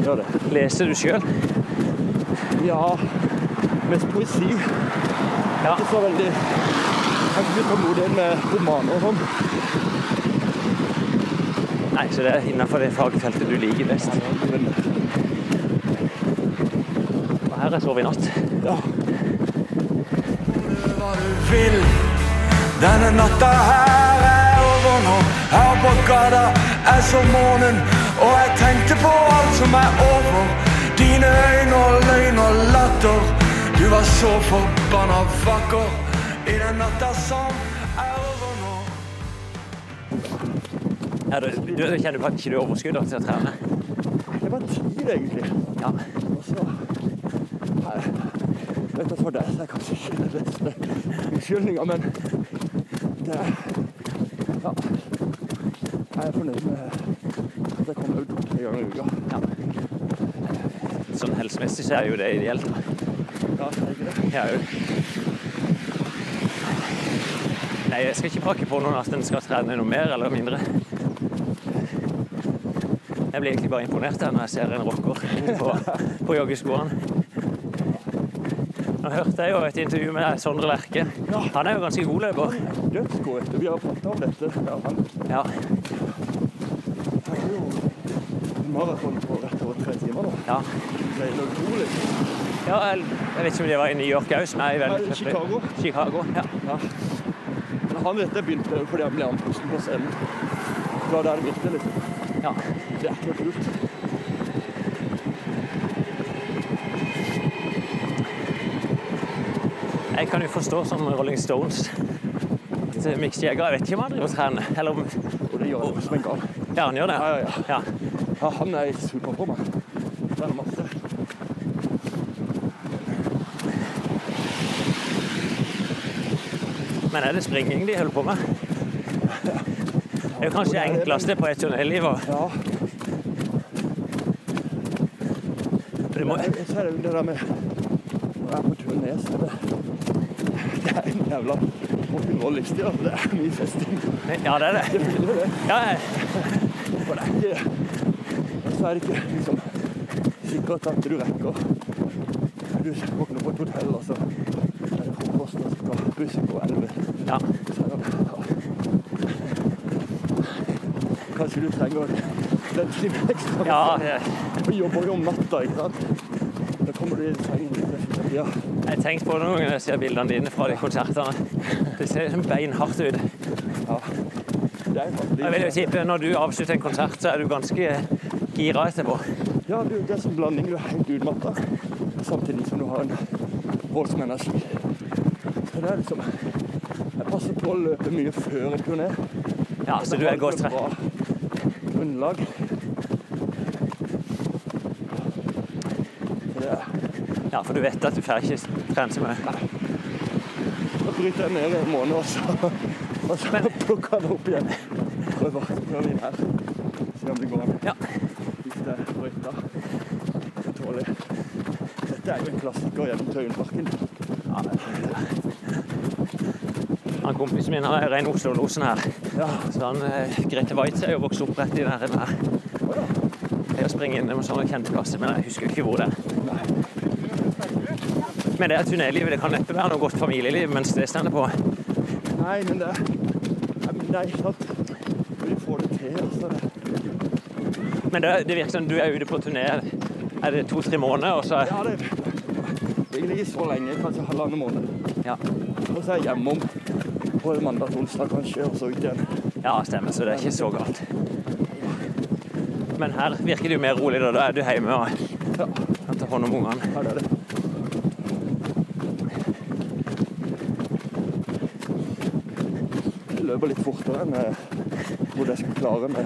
Gjør det. leser du sjøl? Ja, mest poesi. Ja. Ikke så veldig Jeg har ikke tålmodighet med romaner og sånn. Nei, så det er innenfor det fagfeltet du liker best. Og her er sovet i natt. ja, hva du vil. Denne natta her er over nå. Her på gata er som månen, og jeg tenkte på alt som er over. Dine øyne og løgn og latter. Du var så forbanna vakker i den natta som Er det, du, du kjenner at ikke du overskuddet til å trene? det var tid, egentlig. Ja. Og så Nei, vet du, For deg så er det kanskje ikke den beste unnskyldninga, men det er Ja. Jeg er fornøyd med at jeg kommer ut tre ganger i uka. Sånn helsemessig så er jo det ideelt. Ja, Ja, er det ikke det? Er jo Nei, jeg skal ikke pakke på noen at en skal trene noe mer eller mindre. Jeg blir egentlig bare imponert når jeg ser en rocker på, på joggeskoene. Nå hørte jeg jo et intervju med Sondre Lerche. Han er jo ganske god løper. Dødsgod. Vi har fått av dette. Han Ja, har jo maraton på rett over tre timer nå. ja. Det er utrolig. ja jeg, jeg vet ikke om det var i New York òg, er veldig Nei, Chicago. Chicago, ja. Ja. Men han vet jeg begynte fordi han ble andpusten på scenen. Det var der det begynte, liksom. ja. Det er ikke noe kult. Jeg kan jo forstå som Rolling Stones Mick Jagger Jeg vet ikke om han driver og trener. Eller om Og det gjør han som en gal. Ja, han gjør det? Ja, ja, ja. ja. Ja, han er i superform. Trener er masse. Men er det springing de holder på med? [laughs] Det er jo kanskje det enkleste på et turnéliv. og Ja. Det må, Jeg, jeg ser det, det der med å er på ned, så er det Det er en jævla rock'n'roll livsstil. altså. Det er mye festing. ja, det er det. Det blir det. Ja. Og det er ikke så er det ikke liksom sikkert at du rekker Du våkner på et hotell, og så er det frokost, og så skal bussen gå 11. ja. Så er det. Kanskje du trenger den timen ekstra. ja jeg, Og [laughs] jobber jo om natta, ikke sant. Da kommer du i sengen ja. jeg har tenkt på det noen ganger når jeg ser bildene dine fra de konsertene. Det ser liksom beinhardt ut. ja. Det er faktisk Jeg vil jo tippe når du avslutter en konsert, så er du ganske gira etterpå. Ja, du, det er som blanding. Du er helt utmatta, samtidig som du har en voldsom energi. Så det er liksom Jeg passer på å løpe mye før en turné. Ja, så du er godt trent. grunnlag. Så det er Ja, for du vet at du får ikke trent så mye. Da bryter jeg ned i en måned, og så, og så plukker jeg det opp igjen. Prøver, prøver inn her. Se om det går an. Ja. Hvis det er brøyta. Så tåler jeg. Dette er jo en klassiker gjennom Tøyenparken. Han kompisen min har rein Oslo-losen her. Ja. Så han, eh, Grete Waitz er jo vokst opp rett i nærheten her. Jeg springer innom sånne kjente plasser, men jeg husker ikke hvor det er. Men det turnélivet. Det kan neppe være noe godt familieliv mens det stender på. Nei, men det Nei, men det er ikke sant. Vi får det til, altså. Det. Men det, det virker som du er ute på turné er det to-tre måneder, og så Ja, det Egentlig ikke så lenge, kanskje halvannen måned. ja. Og så er jeg hjemom på mandag til onsdag kanskje, og så ut igjen. ja, stemmer. Så det er ikke så galt. Men her virker det jo mer rolig. Da Da er du hjemme og Ja, kan ta hånd om ungene. Ja, det er det. Løper litt fortere enn eh, hvor jeg skulle klare med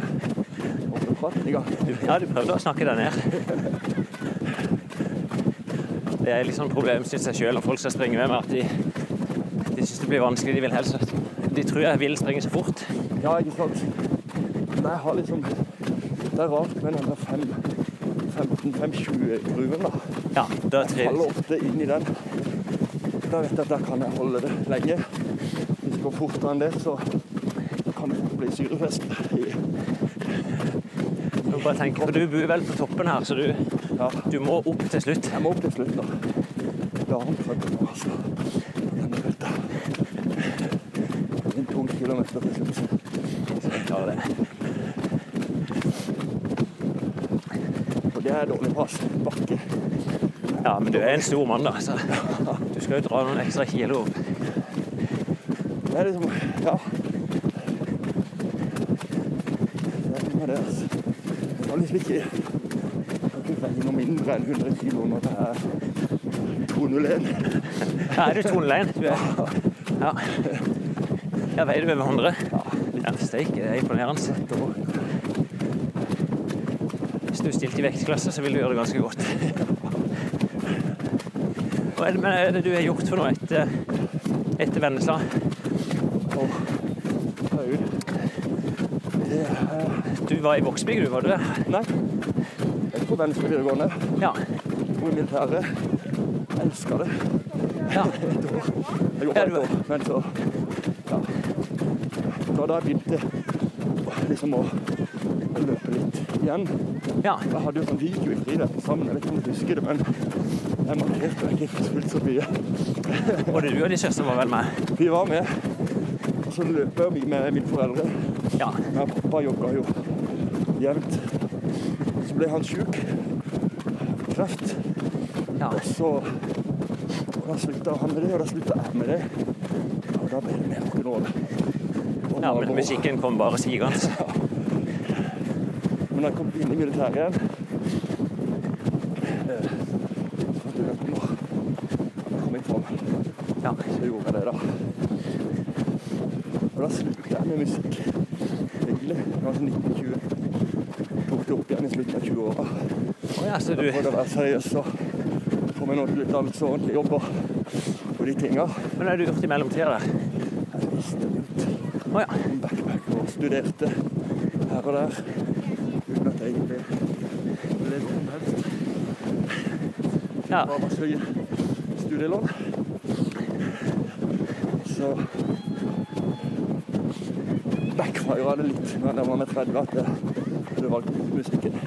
åpen praten i gang. Ja, du prøvde å snakke deg ned. Det er litt sånn problem, syns jeg sjøl, når folk skal springe med meg, at de, de syns det blir vanskelig. De vil helst De tror jeg vil springe så fort. Ja, ikke sant. Men jeg har liksom Det er rart med den der 15-5-20-gruen, da. Ja, da Jeg faller ofte inn i den. Da vet jeg at der kan jeg holde det lenge. Går fortere enn det, så kan det fort bli syrefest. Jeg bare tenke, for du bor vel på toppen her, så du, Ja, du må opp til slutt. jeg må opp til slutt, da. Er nå, altså. Denne ruta. En tung kilometer til slutt. Ja, det. Og det er dårlig pass. Bakke. ja, men du er en stor mann, da. Så du skal jo dra noen ekstra kilo opp. Det er liksom Ja. Det er med det, altså. Det var liksom ikke jeg kan noe mindre enn 100 kilo når det er 201. Ja, er du toneleien? Du er Ja. Ja, veier du over 100? Ja, Steike, det er imponerende. Hvis du stilte i vektklasse, så vil du gjøre det ganske godt. Hva er det du har gjort for noe etter, etter Vennesla? Og høyre. Det er Du var i Vågsbygd, du, var du det? Nei. Jeg er på Venstre videregående. Ja. Hvor i militæret. Elsker det. ja. [laughs] Et år. Jeg Ja, jobba et år, men så ja. husker da jeg begynte liksom å å løpe litt igjen. Ja. Jeg hadde jo sånn video i friidretten sammen, jeg vet ikke om du husker det, men jeg markerte meg ikke fullt så mye. Både du og de søstrene var vel med? Vi var med, og så løper vi med mine foreldre. Ja. Men pappa jogga jo jevnt. Så ble han sjuk. Kreft. ja. Og så og da slutta han med det, og da slutta jeg med det. Og da ble det mer rock'n'roll. Ja, men naboer. musikken kom bare sigende. Men da jeg kom inn i militæret igjen. Ja. Så gjorde jeg det, da. Og da sluttet jeg med musikk. Egentlig. Det var sånn 1920. Tok det opp igjen i slutten av 20-åra. Å ja, så du å være seriøs og få meg noe utdannelse og ordentlig jobb og, og de tinga. Men hva har du gjort i mellomtida der? Jeg visste ut Å ja. backpack og studerte her og der. Uten at jeg egentlig ble noe som helst. ja. Bare masse studielån. Så backfira det litt men jeg var med 30 at jeg hadde valgt musikken.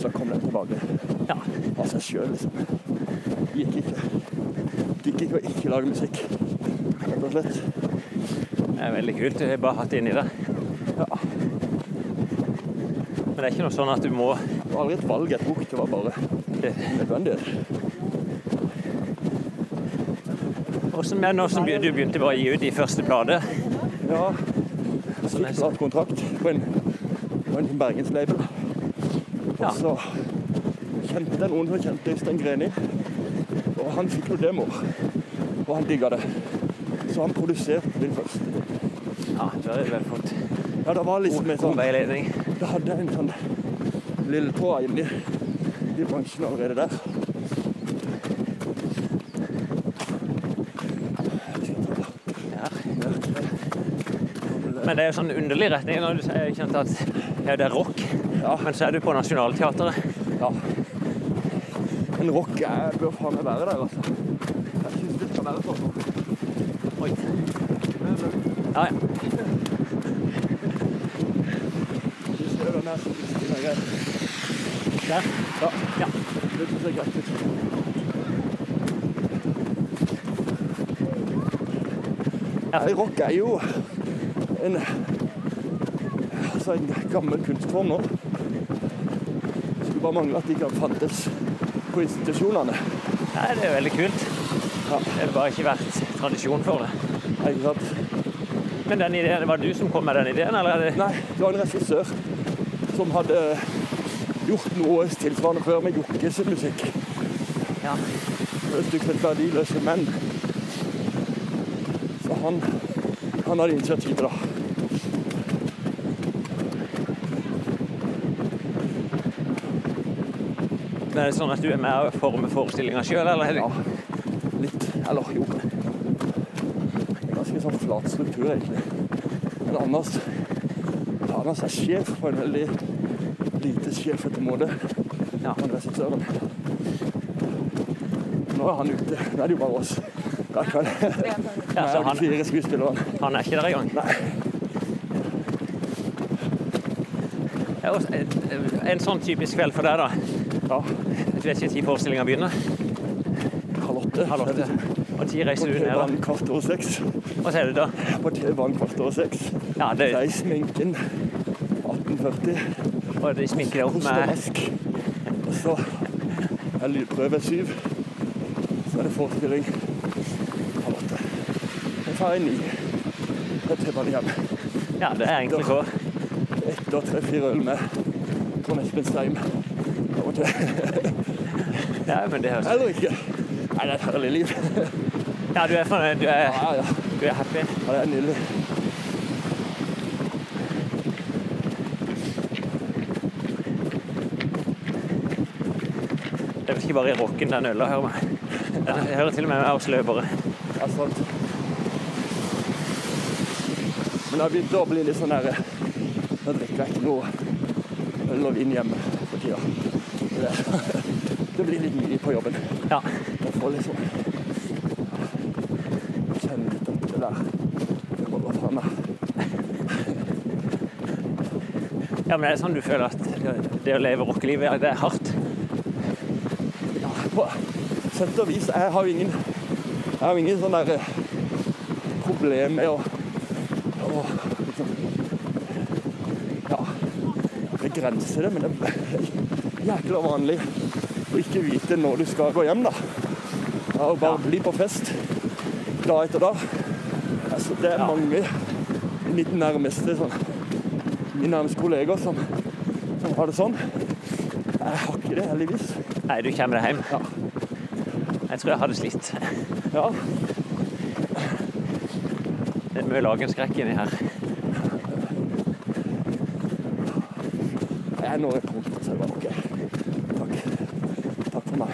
Så kom den tilbake ja. av seg sjøl, liksom. Gikk ikke. Gikk ikke å ikke lage musikk, rett og slett. Det er veldig kult. Jeg har bare hatt det inni det. Ja. Men det er ikke noe sånn at du må Det var aldri et valg jeg tok, det var bare nødvendig. Også med nå som du begynte bare å gi ut de første plater? Ja, jeg fikk er kontrakt på en, på en bergenslabel. Ja. Og så kjente noen som kjente Øystein Greni. Og han fikk noen demoer, og han digga det. Så han produserte min først. Ja, det har du vel fått Ja, det var liksom en sånn Det hadde en sånn lille tå inni i bransjen allerede der. Men det er jo sånn underlig retning når du sier at ja, det er rock, Ja. men så er du på Nationaltheatret. Ja. Men rock jeg bør faen meg være der, altså. Jeg syns det skal være sånn. Oi. Ja, ja. Du ser den her stillingen er grei. Der. Ja, Ja. det synes jeg er greit ut. Ja. Nei, rock er jo en, altså en gammel kunstform nå. Skulle bare mangle at de ikke fantes på institusjonene. Nei, det er veldig kult. Ja. Det har bare ikke vært tradisjon for det. Nei, Ikke sant? Men den ideen, var det du som kom med den ideen, eller er Nei, det var en regissør som hadde gjort noe tilsvarende før med Jokkes musikk. Ja. Et stykke som het 'Verdiløse menn'. Så han, han hadde initiativet da. Men er det sånn at du er med og former forestillinga sjøl, eller? er Ja, litt. Eller jo. Ganske sånn flat struktur, egentlig. Men Anders, Anders er sjef på en veldig lite sjefete måte. Ja. Han regissøren. Nå er han ute. Nå er det jo bare oss. Ja. Ja, så han, fire skuespillerne. han er ikke der engang? Nei. En, en sånn typisk kveld for deg, da. Ja, Du vet ikke når forestillinga begynner? halv åtte. Halv åtte. Og ti reiser du ned. T-banen kvart over seks. Hva sier du da? På T-banen kvart over seks. Ja, det, Jeg sminken 1840. og de sminker deg opp med. Og så er lydprøve syv. Så er det forestilling halv åtte. Jeg tar en ny. Jeg er T-banen hjem. Ja, det er egentlig så. Etter tre-fire øl med Trond Espen Steim. Og [laughs] til. Ja, men det høres Eller ikke. Nei, det er et herlig liv. Ja, du er fornøyd? Du er, Ja, ja. du er happy? ja det er nydelig. Det er ikke bare i rocken den øla hører meg. Den hører til og med meg oss løpere. Ja, sant. Men det har begynt å bli litt sånn her Nå drikker jeg ikke noe øl og vin hjemme for tida. Det, [laughs] det blir litt mye på jobben. Ja. Jeg får liksom kjenne litt at det der det holder faen meg. Ja, men er det sånn du føler at det- å leve rockelivet, det er hardt? Ja, på sett og vis. Jeg har jo ingen, jeg har ingen sånn der eh, problem med å, å liksom, ja, begrense det, men det jækla vanlig å ikke vite når du skal gå hjem, da. Ja, og bare bli på fest dag etter dag. Altså, det er Ja. mange i mitt nærmeste sånn, mine nærmeste kolleger som, som har det sånn. Jeg har ikke det, heldigvis. Nei, du kommer deg hjem. Ja. Jeg tror jeg hadde slitt. Ja, Det er mye lagenskrekk inni her. Jeg når et punkt, så er det bare OK. Takk. Takk for meg.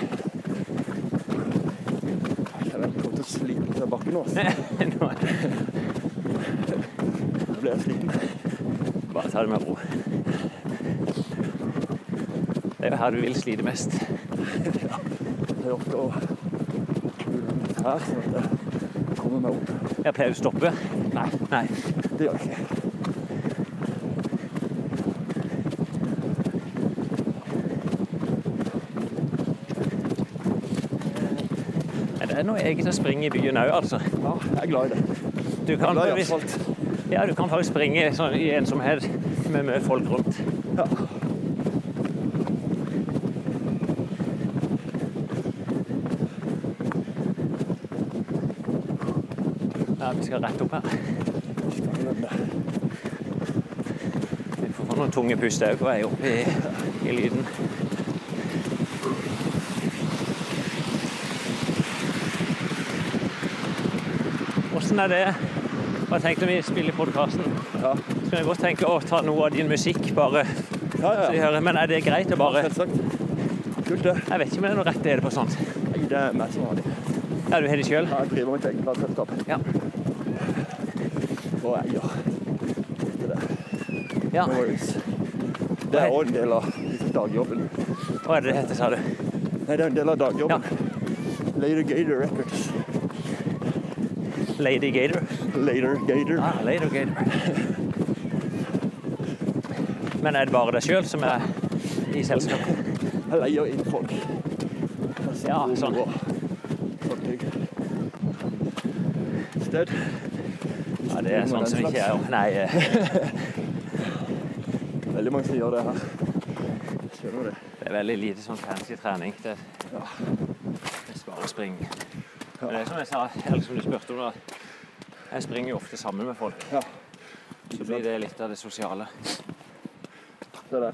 Jeg kjenner jeg kommer til å [laughs] nå. Nå blir jeg sliten. Bare ta det med ro. Det er jo her du vil slite mest. Jeg Det å kule litt her, sånn at jeg kommer meg opp. Jeg pleier å stoppe? Nei, Nei. det gjør jeg ikke. Er noe eget å springe i byen òg, altså. Ja, jeg er glad i det. Du kan, Glad i asfalt. ja, du kan faktisk springe sånn i ensomhet med mye folk rundt. Ja. Ja, vi skal rett opp her. Vi får noen tunge pust òg på vei opp i, i lyden. Åssen er det? Hva tenkte vi spille i podkasten? Ja, Så kan jeg godt tenke å ta noe av din musikk, bare ja, så de hører. Men er det greit å bare. Kult, det. Jeg vet ikke om det er noe rett det det på sånt. Nei, Det er meg som har det. Ja, du har det sjøl? Ja, Jeg driver mitt eget plateselskap. Ja. Og eier dette der. ja. Det er òg en del av dagjobben. Hva er det det heter, sa du? Nei, det er en del av dagjobben. Later Gator Records. Lady Gator? Later Gator. Ah, Later Gator. Men er det bare deg sjøl som er i selskapet? Jeg leier inn folk. Ja, sånn. Sted. Ja, det er sånn som ikke er Nei, [laughs] Veldig mange som gjør det her. Skjønner det. det er veldig lite sånn fancy trening. Det er bare å Men det er som jeg sa, eller som du spurte om, da. Jeg springer jo ofte sammen med folk. Ja. Så blir det litt av det sosiale. Det der.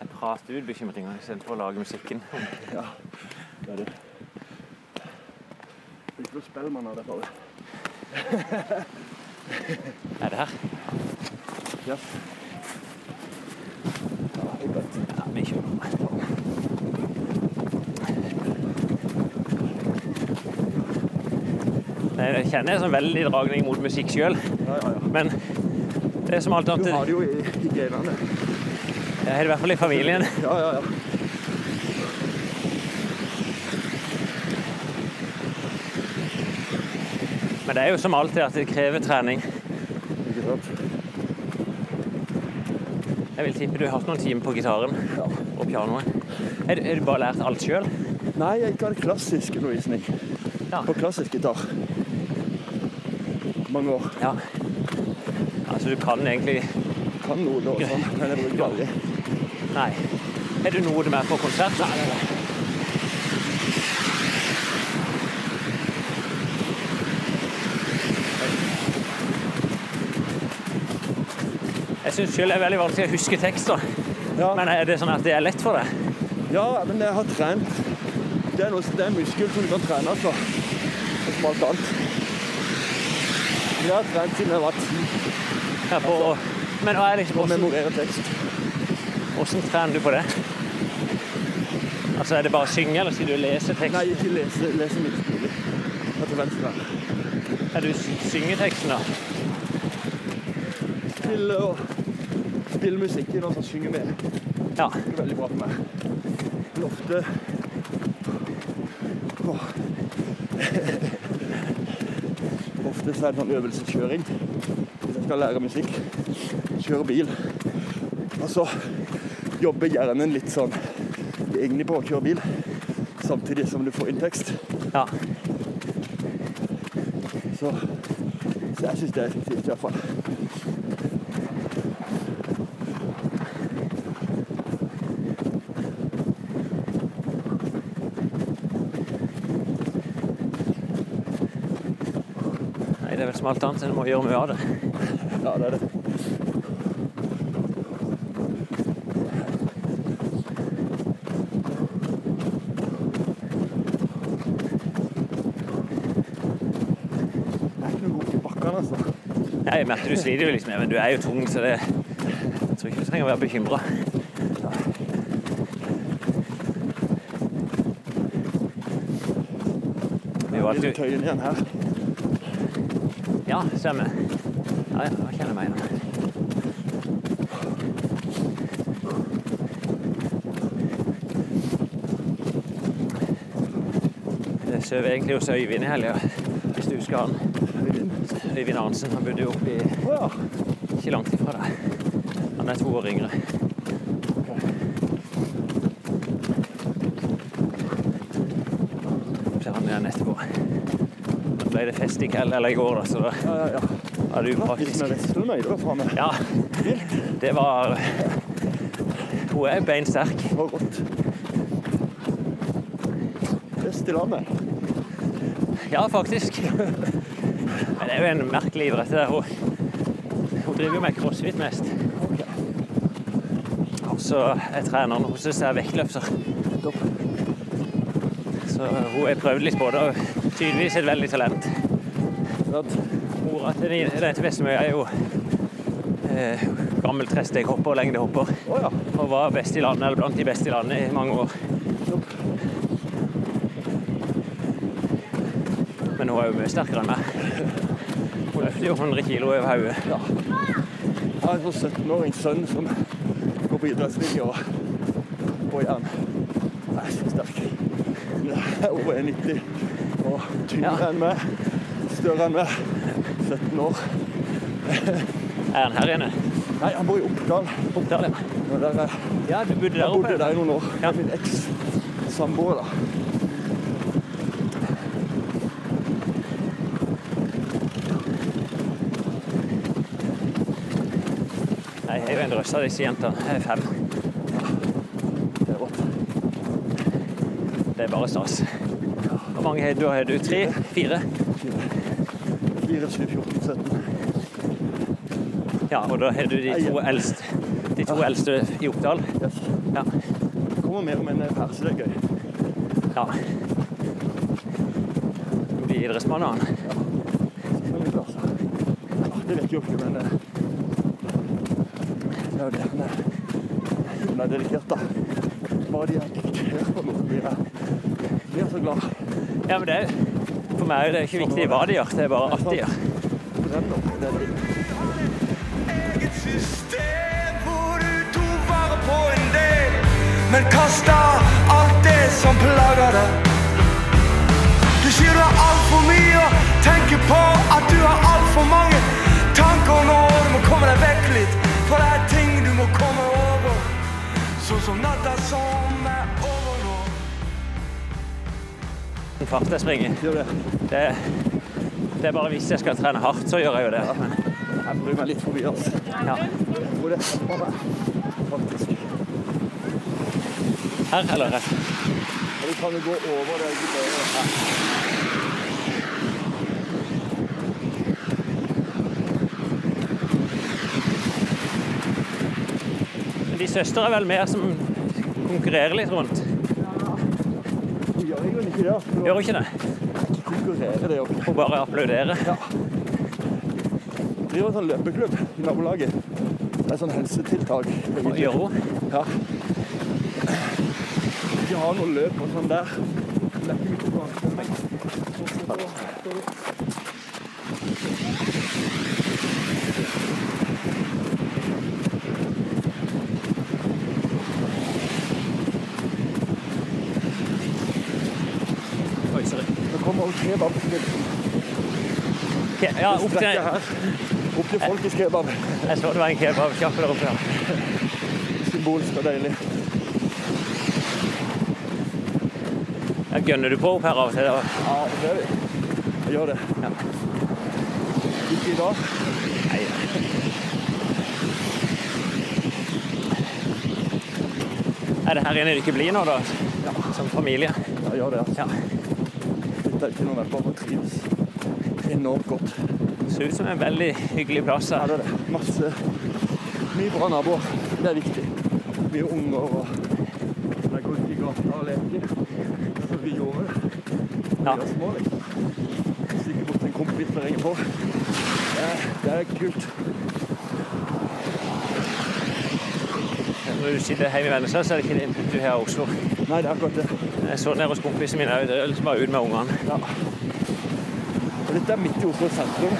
Jeg prater ut bekymringer istedenfor å lage musikken. Ja. Det er det. Ikke noe spellmann av det, bare. Er det her? Ja. Ja, vi kjører. Nei, Jeg kjenner en sånn veldig dragning mot musikk sjøl, Ja, ja, ja. men det er som alt annet Du har det jo i, i genene. Jeg har det i hvert fall i familien. [laughs] Ja, ja, ja. Men det er jo som alltid at det krever trening. Ikke sant? Jeg vil tippe du har hatt noen timer på gitaren Ja. og pianoet. Har du, du bare lært alt sjøl? Nei, jeg ikke hadde klassisk undervisning Ja. på klassisk gitar. Mange år. ja. Altså, du kan egentlig Kan noe nå, sånn, men jeg bruker det aldri. Nei. Er du noe du er med på konsert? Nei, nei, nei. Jeg syns sjøl det er veldig vanskelig å huske tekster. Ja, Men er det sånn at det er lett for deg? ja, men jeg har trent. Det er, noe, det er muskel som du kan trene, altså. Som alt annet. Jeg har trent siden jeg var ti Ja, på, men hva er liksom, hvordan, tekst. hvordan trener du på det? Altså, Er det bare å synge, eller skal du lese tekst? Nei, ikke lese, lese minst mulig. Og til venstre. Er du synger teksten, da? Spille og spille musikken og så synge med. Ja. Det er veldig bra for meg. Men ofte Ofte så er det sånn øvelseskjøring. Hvis jeg skal lære musikk, kjøre bil. Og så jobber hjernen litt sånn egentlig på å kjøre bil, samtidig som du får inn tekst. Ja. Så, så jeg syns det er effektivt i hvert fall. Nei, det er vel som alt annet. En må gjøre mye av det. Ja, det er det. Altså. Ja, Jeg merker du sliter jo litt med, men du er jo tung, så det jeg tror ikke du trenger å være bekymra. Vi valgte jo. Ja, stemmer. Ja, ja, jeg kjenner meg igjen. Jeg sover egentlig hos Øyvind i helga, hvis du husker han. Øyvind Arnsen. Han bodde jo oppe i ikke langt ifra deg. Han er to år yngre. Så han er etterpå. Nå ble det fest i kveld, eller i går, da, så da ja, ja, ja. var faen meg. Ja, det var Hun er beinsterk. Det var godt. Best i landet. Ja, faktisk. Men det er jo en merkelig idrett. det. Hun, hun driver jo med crossfit mest. Og så er treneren hennes er vektløfter. Topp. Så hun har prøvd litt på det, og tydeligvis et veldig talent. Sant? Mora til den til Veslemøy er jo eh, gammel tresteghopper og lengdehopper. Oh, ja. Og var best i landet, eller blant de beste i landet i mange år. Men hun er jo mye sterkere enn meg. Hun løfter jo 100 kilo over hodet. Ja. Jeg har en sånn 17-åring sønn som går på idrettslinje og på jern. Jeg er så sterk. Hun er over 1,90 og tyngre enn meg. Større enn meg. 17 år. Er han her inne? Nei, han bor i Oppdal. Oppdal, ja. Og der er, Ja, du bodde der jeg bodde oppe. der i noen år. Ja. Min eks-samboer, da. Nei, jeg er en drøss av disse jentene. Jeg er fem. Det er rått. Det er bare stas. Hvor mange har du? Har du tre? Fire? 4, 7, 14, 17. Ja, og da har du de to eldste, de to eldste i Oppdal. Yes. Ja. Det kommer mer om en så det er gøy. ja. Du blir idrettsmann, han. Selvfølgelig, altså. Ja, det vet jo ikke, men eh, det er jo det. Han er, han er dedikert, da. Bare de er dedikert på noe, blir blir jeg så glad. Ja, men det er, meg er det ikke viktig hva de gjør, det er bare at de gjør. Eget system hvor du tok vare på en del, men kasta alt det som plager deg. Du sier du har altfor mye og tenker på at du har altfor mange tanker nå. Du må komme deg vekk litt, for det er ting du må komme over. Sånn som natta som fart jeg springer. Det. Det, er bare hvis jeg skal trene hardt, så gjør jeg jo det. Men, Jeg bryr meg litt forbi, altså. ja. Er. Her eller her? Ja, du kan jo gå over det. ikke de søstre er vel mer som konkurrerer litt rundt. Ikke det. Gjør hun ikke det? Konkurrerer, konkurrere det opp. Hun bare applauderer. Ja. driver en sånn løpeklubb i nabolaget. Det er sånn helsetiltak. Gjør hun? Ja. Ikke ha noe løp og sånn der. Det er ikke på Oi, sorry. Nå kommer hun kebab. Okay, ja, opp til her. Opp til Folkets kebab. Jeg så det var en kebabsjappe der oppe. ja. Symbolsk og deilig. Jeg Gønner du på opp her av og til? Ja, det vi. Jeg gjør det. Ja. Ikke i dag. Nei. Er det her inne du ikke blir nå, da? Som familie? Jeg gjør det, altså. Ja. Er ikke noe jeg bare trives enormt godt. Det ser ut som en veldig hyggelig plass. Ja, det er det. Masse Mye bra naboer. Det er viktig. Mye unger og de går ut i gata og leker, det er som vi gjorde Ja. vi var små, liksom. Stikker bort til en kompis og ringer på. Det er, det er kult. Når du sitter hjemme i Vennesla, så er det ikke det inntrykket du har av Oslo. Nei, det er akkurat det. Jeg så ned hos kompisen min òg. Det er liksom bare ut med ungene. Ja. Og dette er midt i Oslo sentrum.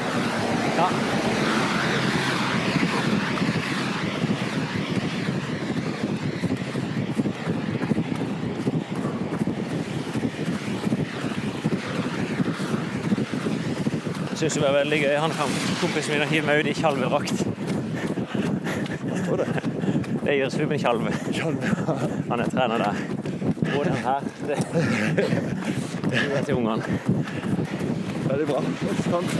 Ja. Syns det var veldig gøy. Han kan, kompisen min hiver meg ut i tjalvedrakt. Det. Gir Ruben Tjalve. Han er trener der. Og den her det, det er til ungene. Veldig bra. Sant.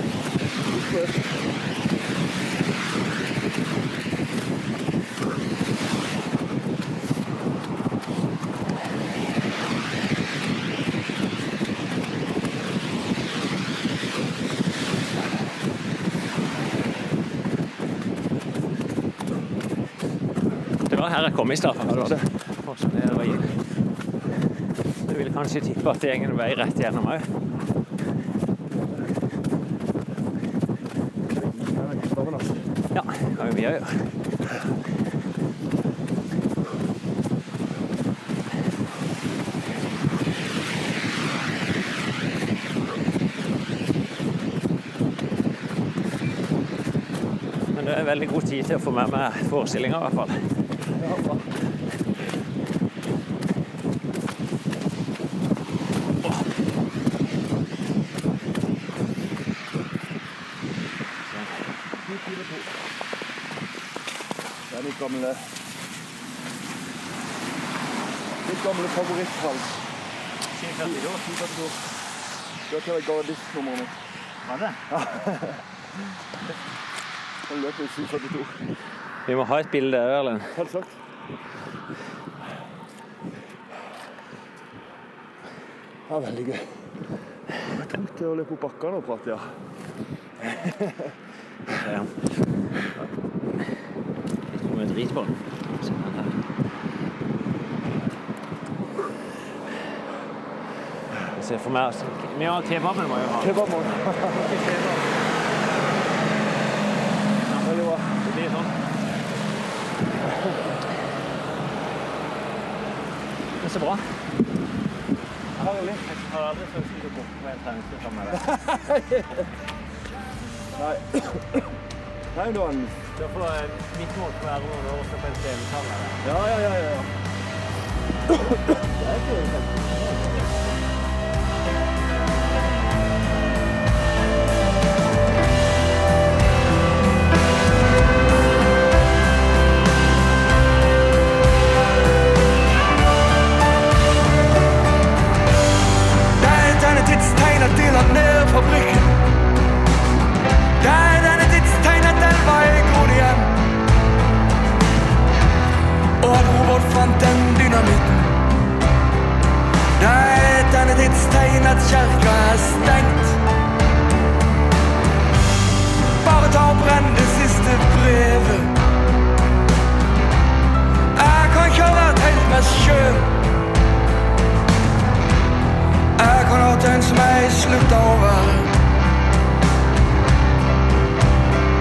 Det var her jeg kom i stad, Ja, det var det. Og så nedover inn. Du vil kanskje tippe at det går en vei rett gjennom òg. Ja, det kan jo vi å gjøre. Men det er veldig god tid til å få med meg forestillinga, i hvert fall. Det er mitt gamle Mitt gamle favoritthall. 742. Dette er gardistnummeret mitt. Var det? Jeg løper i 742. Vi må ha et bilde òg, Erlend. Selvsagt. Det er veldig gøy. Det er tungt å løpe opp bakkene og prate, ja. Ja. Litt for mye drit på den her. Jeg for meg altså, Vi har kebaben må jo ha. Kebabmål. Veldig bra. Det blir sånn. Men så bra. Jeg har aldri følt meg bort med en trense sammen med deg. Nei. Nei, du har en eh, mitt mål på å være noen år så på en sammen med deg. Ja, ja, ja. ja, ja. Det Robert fant den dynamitten. Det er denne tidstegn at kjerka er stengt. Bare ta og brenn det siste brevet. Jeg kan ikke ha vært helt meg sjøl. Jeg kan ha den som jeg slutta å være.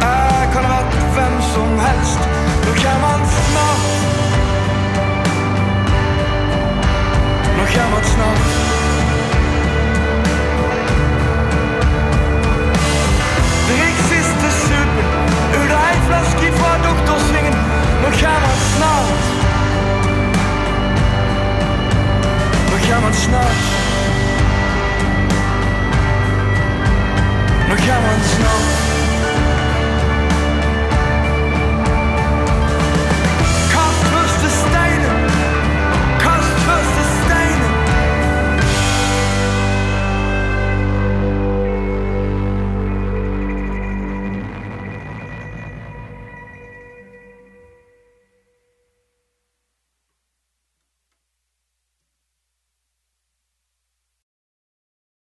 Jeg kan ha vært hvem som helst. Nå kommer han snart. jammert wat De reeks is te super, uw rijfles kieft We dokters zingen, nog We gaan Nog snel. We Nog wat snel.